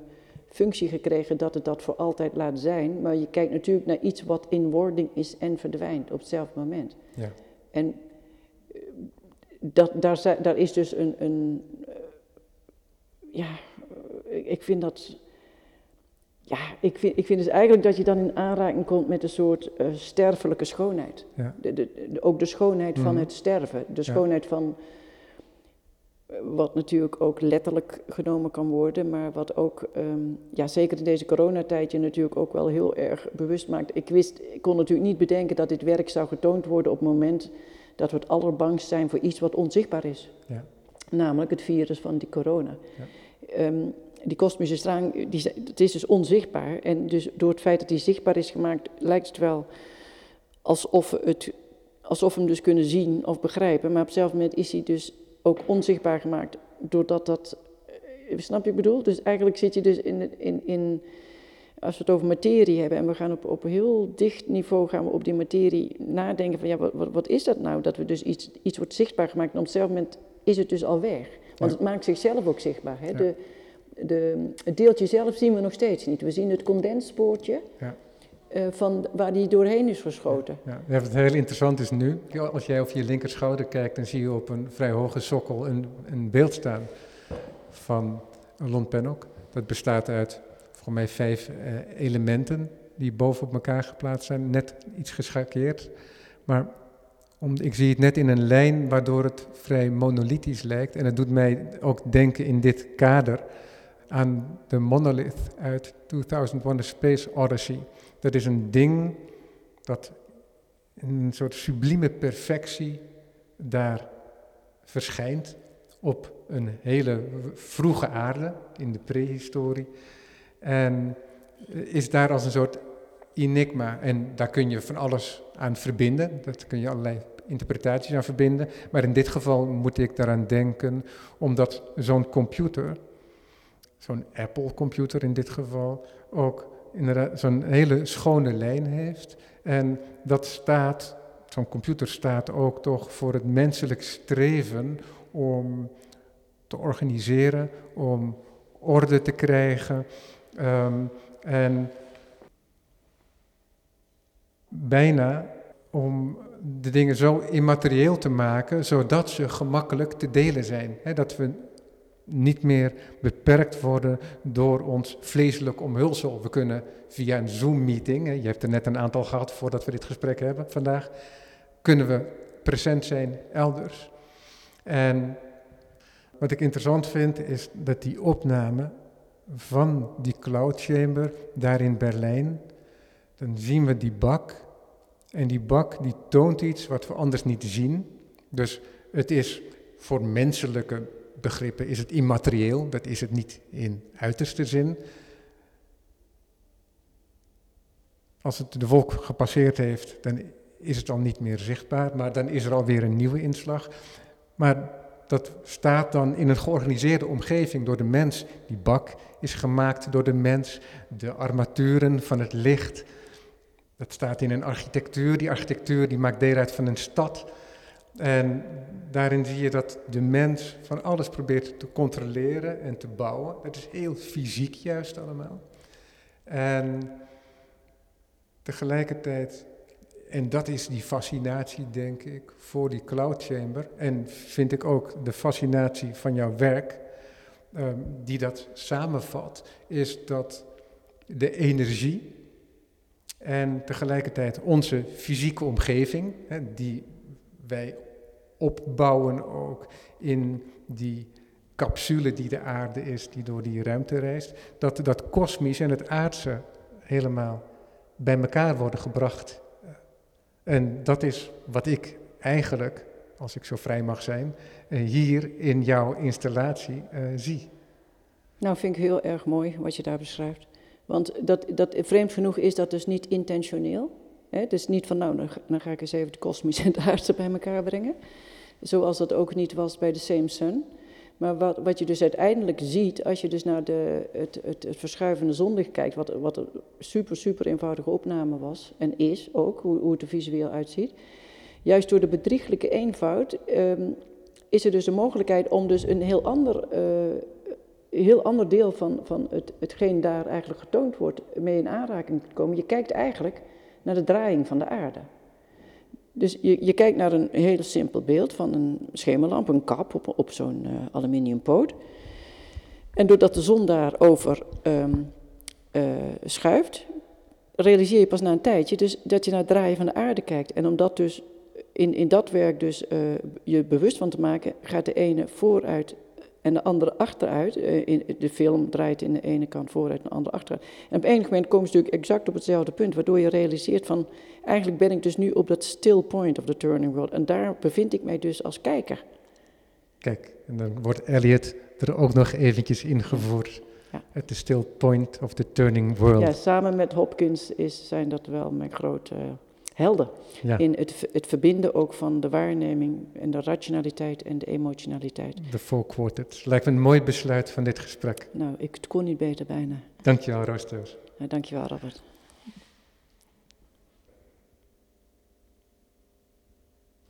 functie gekregen dat het dat voor altijd laat zijn. Maar je kijkt natuurlijk naar iets wat in wording is en verdwijnt op hetzelfde moment. Ja. En eh, dat, daar, daar is dus een, een eh, ja, ik vind dat ja, ik vind, ik vind dus eigenlijk dat je dan in aanraking komt met een soort uh, sterfelijke schoonheid. Ja. De, de, ook de schoonheid van mhm. het sterven. De schoonheid van, eh, wat natuurlijk ook letterlijk genomen kan worden, maar wat ook, um, ja, zeker in deze coronatijd, je natuurlijk ook wel heel erg bewust maakt. Ik wist, ik kon natuurlijk niet bedenken dat dit werk zou getoond worden op het moment dat we het allerbangst zijn voor iets wat onzichtbaar is. Ja. Namelijk het virus van die corona. Ja. Um, die kosmische straling, die, het is dus onzichtbaar. En dus door het feit dat die zichtbaar is gemaakt, lijkt het wel alsof, het, alsof we hem dus kunnen zien of begrijpen. Maar op hetzelfde moment is hij dus ook onzichtbaar gemaakt, doordat dat... Eh, snap je wat ik bedoel? Dus eigenlijk zit je dus in, in, in als we het over materie hebben en we gaan op, op heel dicht niveau gaan we op die materie nadenken van ja, wat, wat, wat is dat nou? Dat we dus iets, iets wordt zichtbaar gemaakt en op hetzelfde moment is het dus al weg. Want het maakt zichzelf ook zichtbaar. Hè? De, de, het deeltje zelf zien we nog steeds niet. We zien het condenspoortje. Ja. eh, van waar die doorheen is geschoten. Ja, ja, wat heel interessant is nu, als jij over je linkerschouder kijkt, dan zie je op een vrij hoge sokkel een, een beeld staan van Lon Pennock. Dat bestaat uit volgens mij vijf eh, elementen die boven op elkaar geplaatst zijn, net iets geschakeerd. Maar om, ik zie het net in een lijn waardoor het vrij monolithisch lijkt. En het doet mij ook denken in dit kader aan de monolith uit 2001 A Space Odyssey. Dat is een ding dat in een soort sublieme perfectie daar verschijnt op een hele vroege aarde in de prehistorie. En is daar als een soort enigma. En daar kun je van alles aan verbinden. Dat kun je allerlei interpretaties aan verbinden. Maar in dit geval moet ik daaraan denken, omdat zo'n computer, zo'n Apple-computer in dit geval, ook inderdaad zo'n hele schone lijn heeft. En dat staat, zo'n computer staat ook toch voor het menselijk streven om te organiseren, om orde te krijgen. Um, en bijna om de dingen zo immaterieel te maken, zodat ze gemakkelijk te delen zijn. dat we niet meer beperkt worden door ons vleeselijk omhulsel. We kunnen via een Zoom-meeting, je hebt er net een aantal gehad voordat we dit gesprek hebben vandaag, kunnen we present zijn elders. En wat ik interessant vind is dat die opname van die cloud chamber daar in Berlijn, dan zien we die bak en die bak die toont iets wat we anders niet zien. Dus het is voor menselijke begrippen is het immaterieel, dat is het niet in uiterste zin. Als het de wolk gepasseerd heeft, dan is het al niet meer zichtbaar, maar dan is er alweer een nieuwe inslag. Maar dat staat dan in een georganiseerde omgeving door de mens. Die bak is gemaakt door de mens, de armaturen van het licht, dat staat in een architectuur. Die architectuur die maakt deel uit van een stad. En daarin zie je dat de mens van alles probeert te controleren en te bouwen. Dat is heel fysiek juist allemaal. En tegelijkertijd, en dat is die fascinatie denk ik voor die cloud chamber. En vind ik ook de fascinatie van jouw werk, ehm, die dat samenvat, is dat de energie en tegelijkertijd onze fysieke omgeving, hè, die wij opbouwen ook in die capsule die de aarde is, die door die ruimte reist, dat dat kosmisch en het aardse helemaal bij elkaar worden gebracht. En dat is wat ik eigenlijk, als ik zo vrij mag zijn, eh, hier in jouw installatie uh, zie. Nou, vind ik heel erg mooi wat je daar beschrijft. Want dat, dat, vreemd genoeg is dat dus niet intentioneel. Hè? Dus niet van, nou, dan, ga ik eens even de kosmische en de aardse bij elkaar brengen. Zoals dat ook niet was bij de Same Sun. Maar wat, wat je dus uiteindelijk ziet, als je dus naar de, het, het, het verschuivende zonlicht kijkt, wat, wat een super, super eenvoudige opname was en is ook, hoe, hoe het er visueel uitziet. Juist door de bedrieglijke eenvoud um, is er dus de mogelijkheid om dus een heel ander uh, heel ander deel van, van het, hetgeen daar eigenlijk getoond wordt mee in aanraking te komen. Je kijkt eigenlijk naar de draaiing van de aarde. Dus je, je kijkt naar een heel simpel beeld van een schemerlamp, een kap op, op zo'n uh, aluminium poot. En doordat de zon daarover um, uh, schuift, realiseer je pas na een tijdje dus dat je naar het draaien van de aarde kijkt. En om dat dus in, in dat werk dus uh, je bewust van te maken, gaat de ene vooruit en de andere achteruit. Eh, in, de film draait in de ene kant vooruit en de andere achteruit. En op enig moment komen ze natuurlijk exact op hetzelfde punt, waardoor je realiseert van, eigenlijk ben ik dus nu op dat still point of the turning world. En daar bevind ik mij dus als kijker. Kijk, en dan wordt Elliot er ook nog eventjes ingevoerd. Ja. At the still point of the turning world. Ja, samen met Hopkins is, zijn dat wel mijn grote helden. In het, het verbinden ook van de waarneming en de rationaliteit en de emotionaliteit. De four quartets. Lijkt me een mooi besluit van dit gesprek. Nou, ik kon niet beter bijna. Dankjewel, Roos Dank Ja, dankjewel, Robert.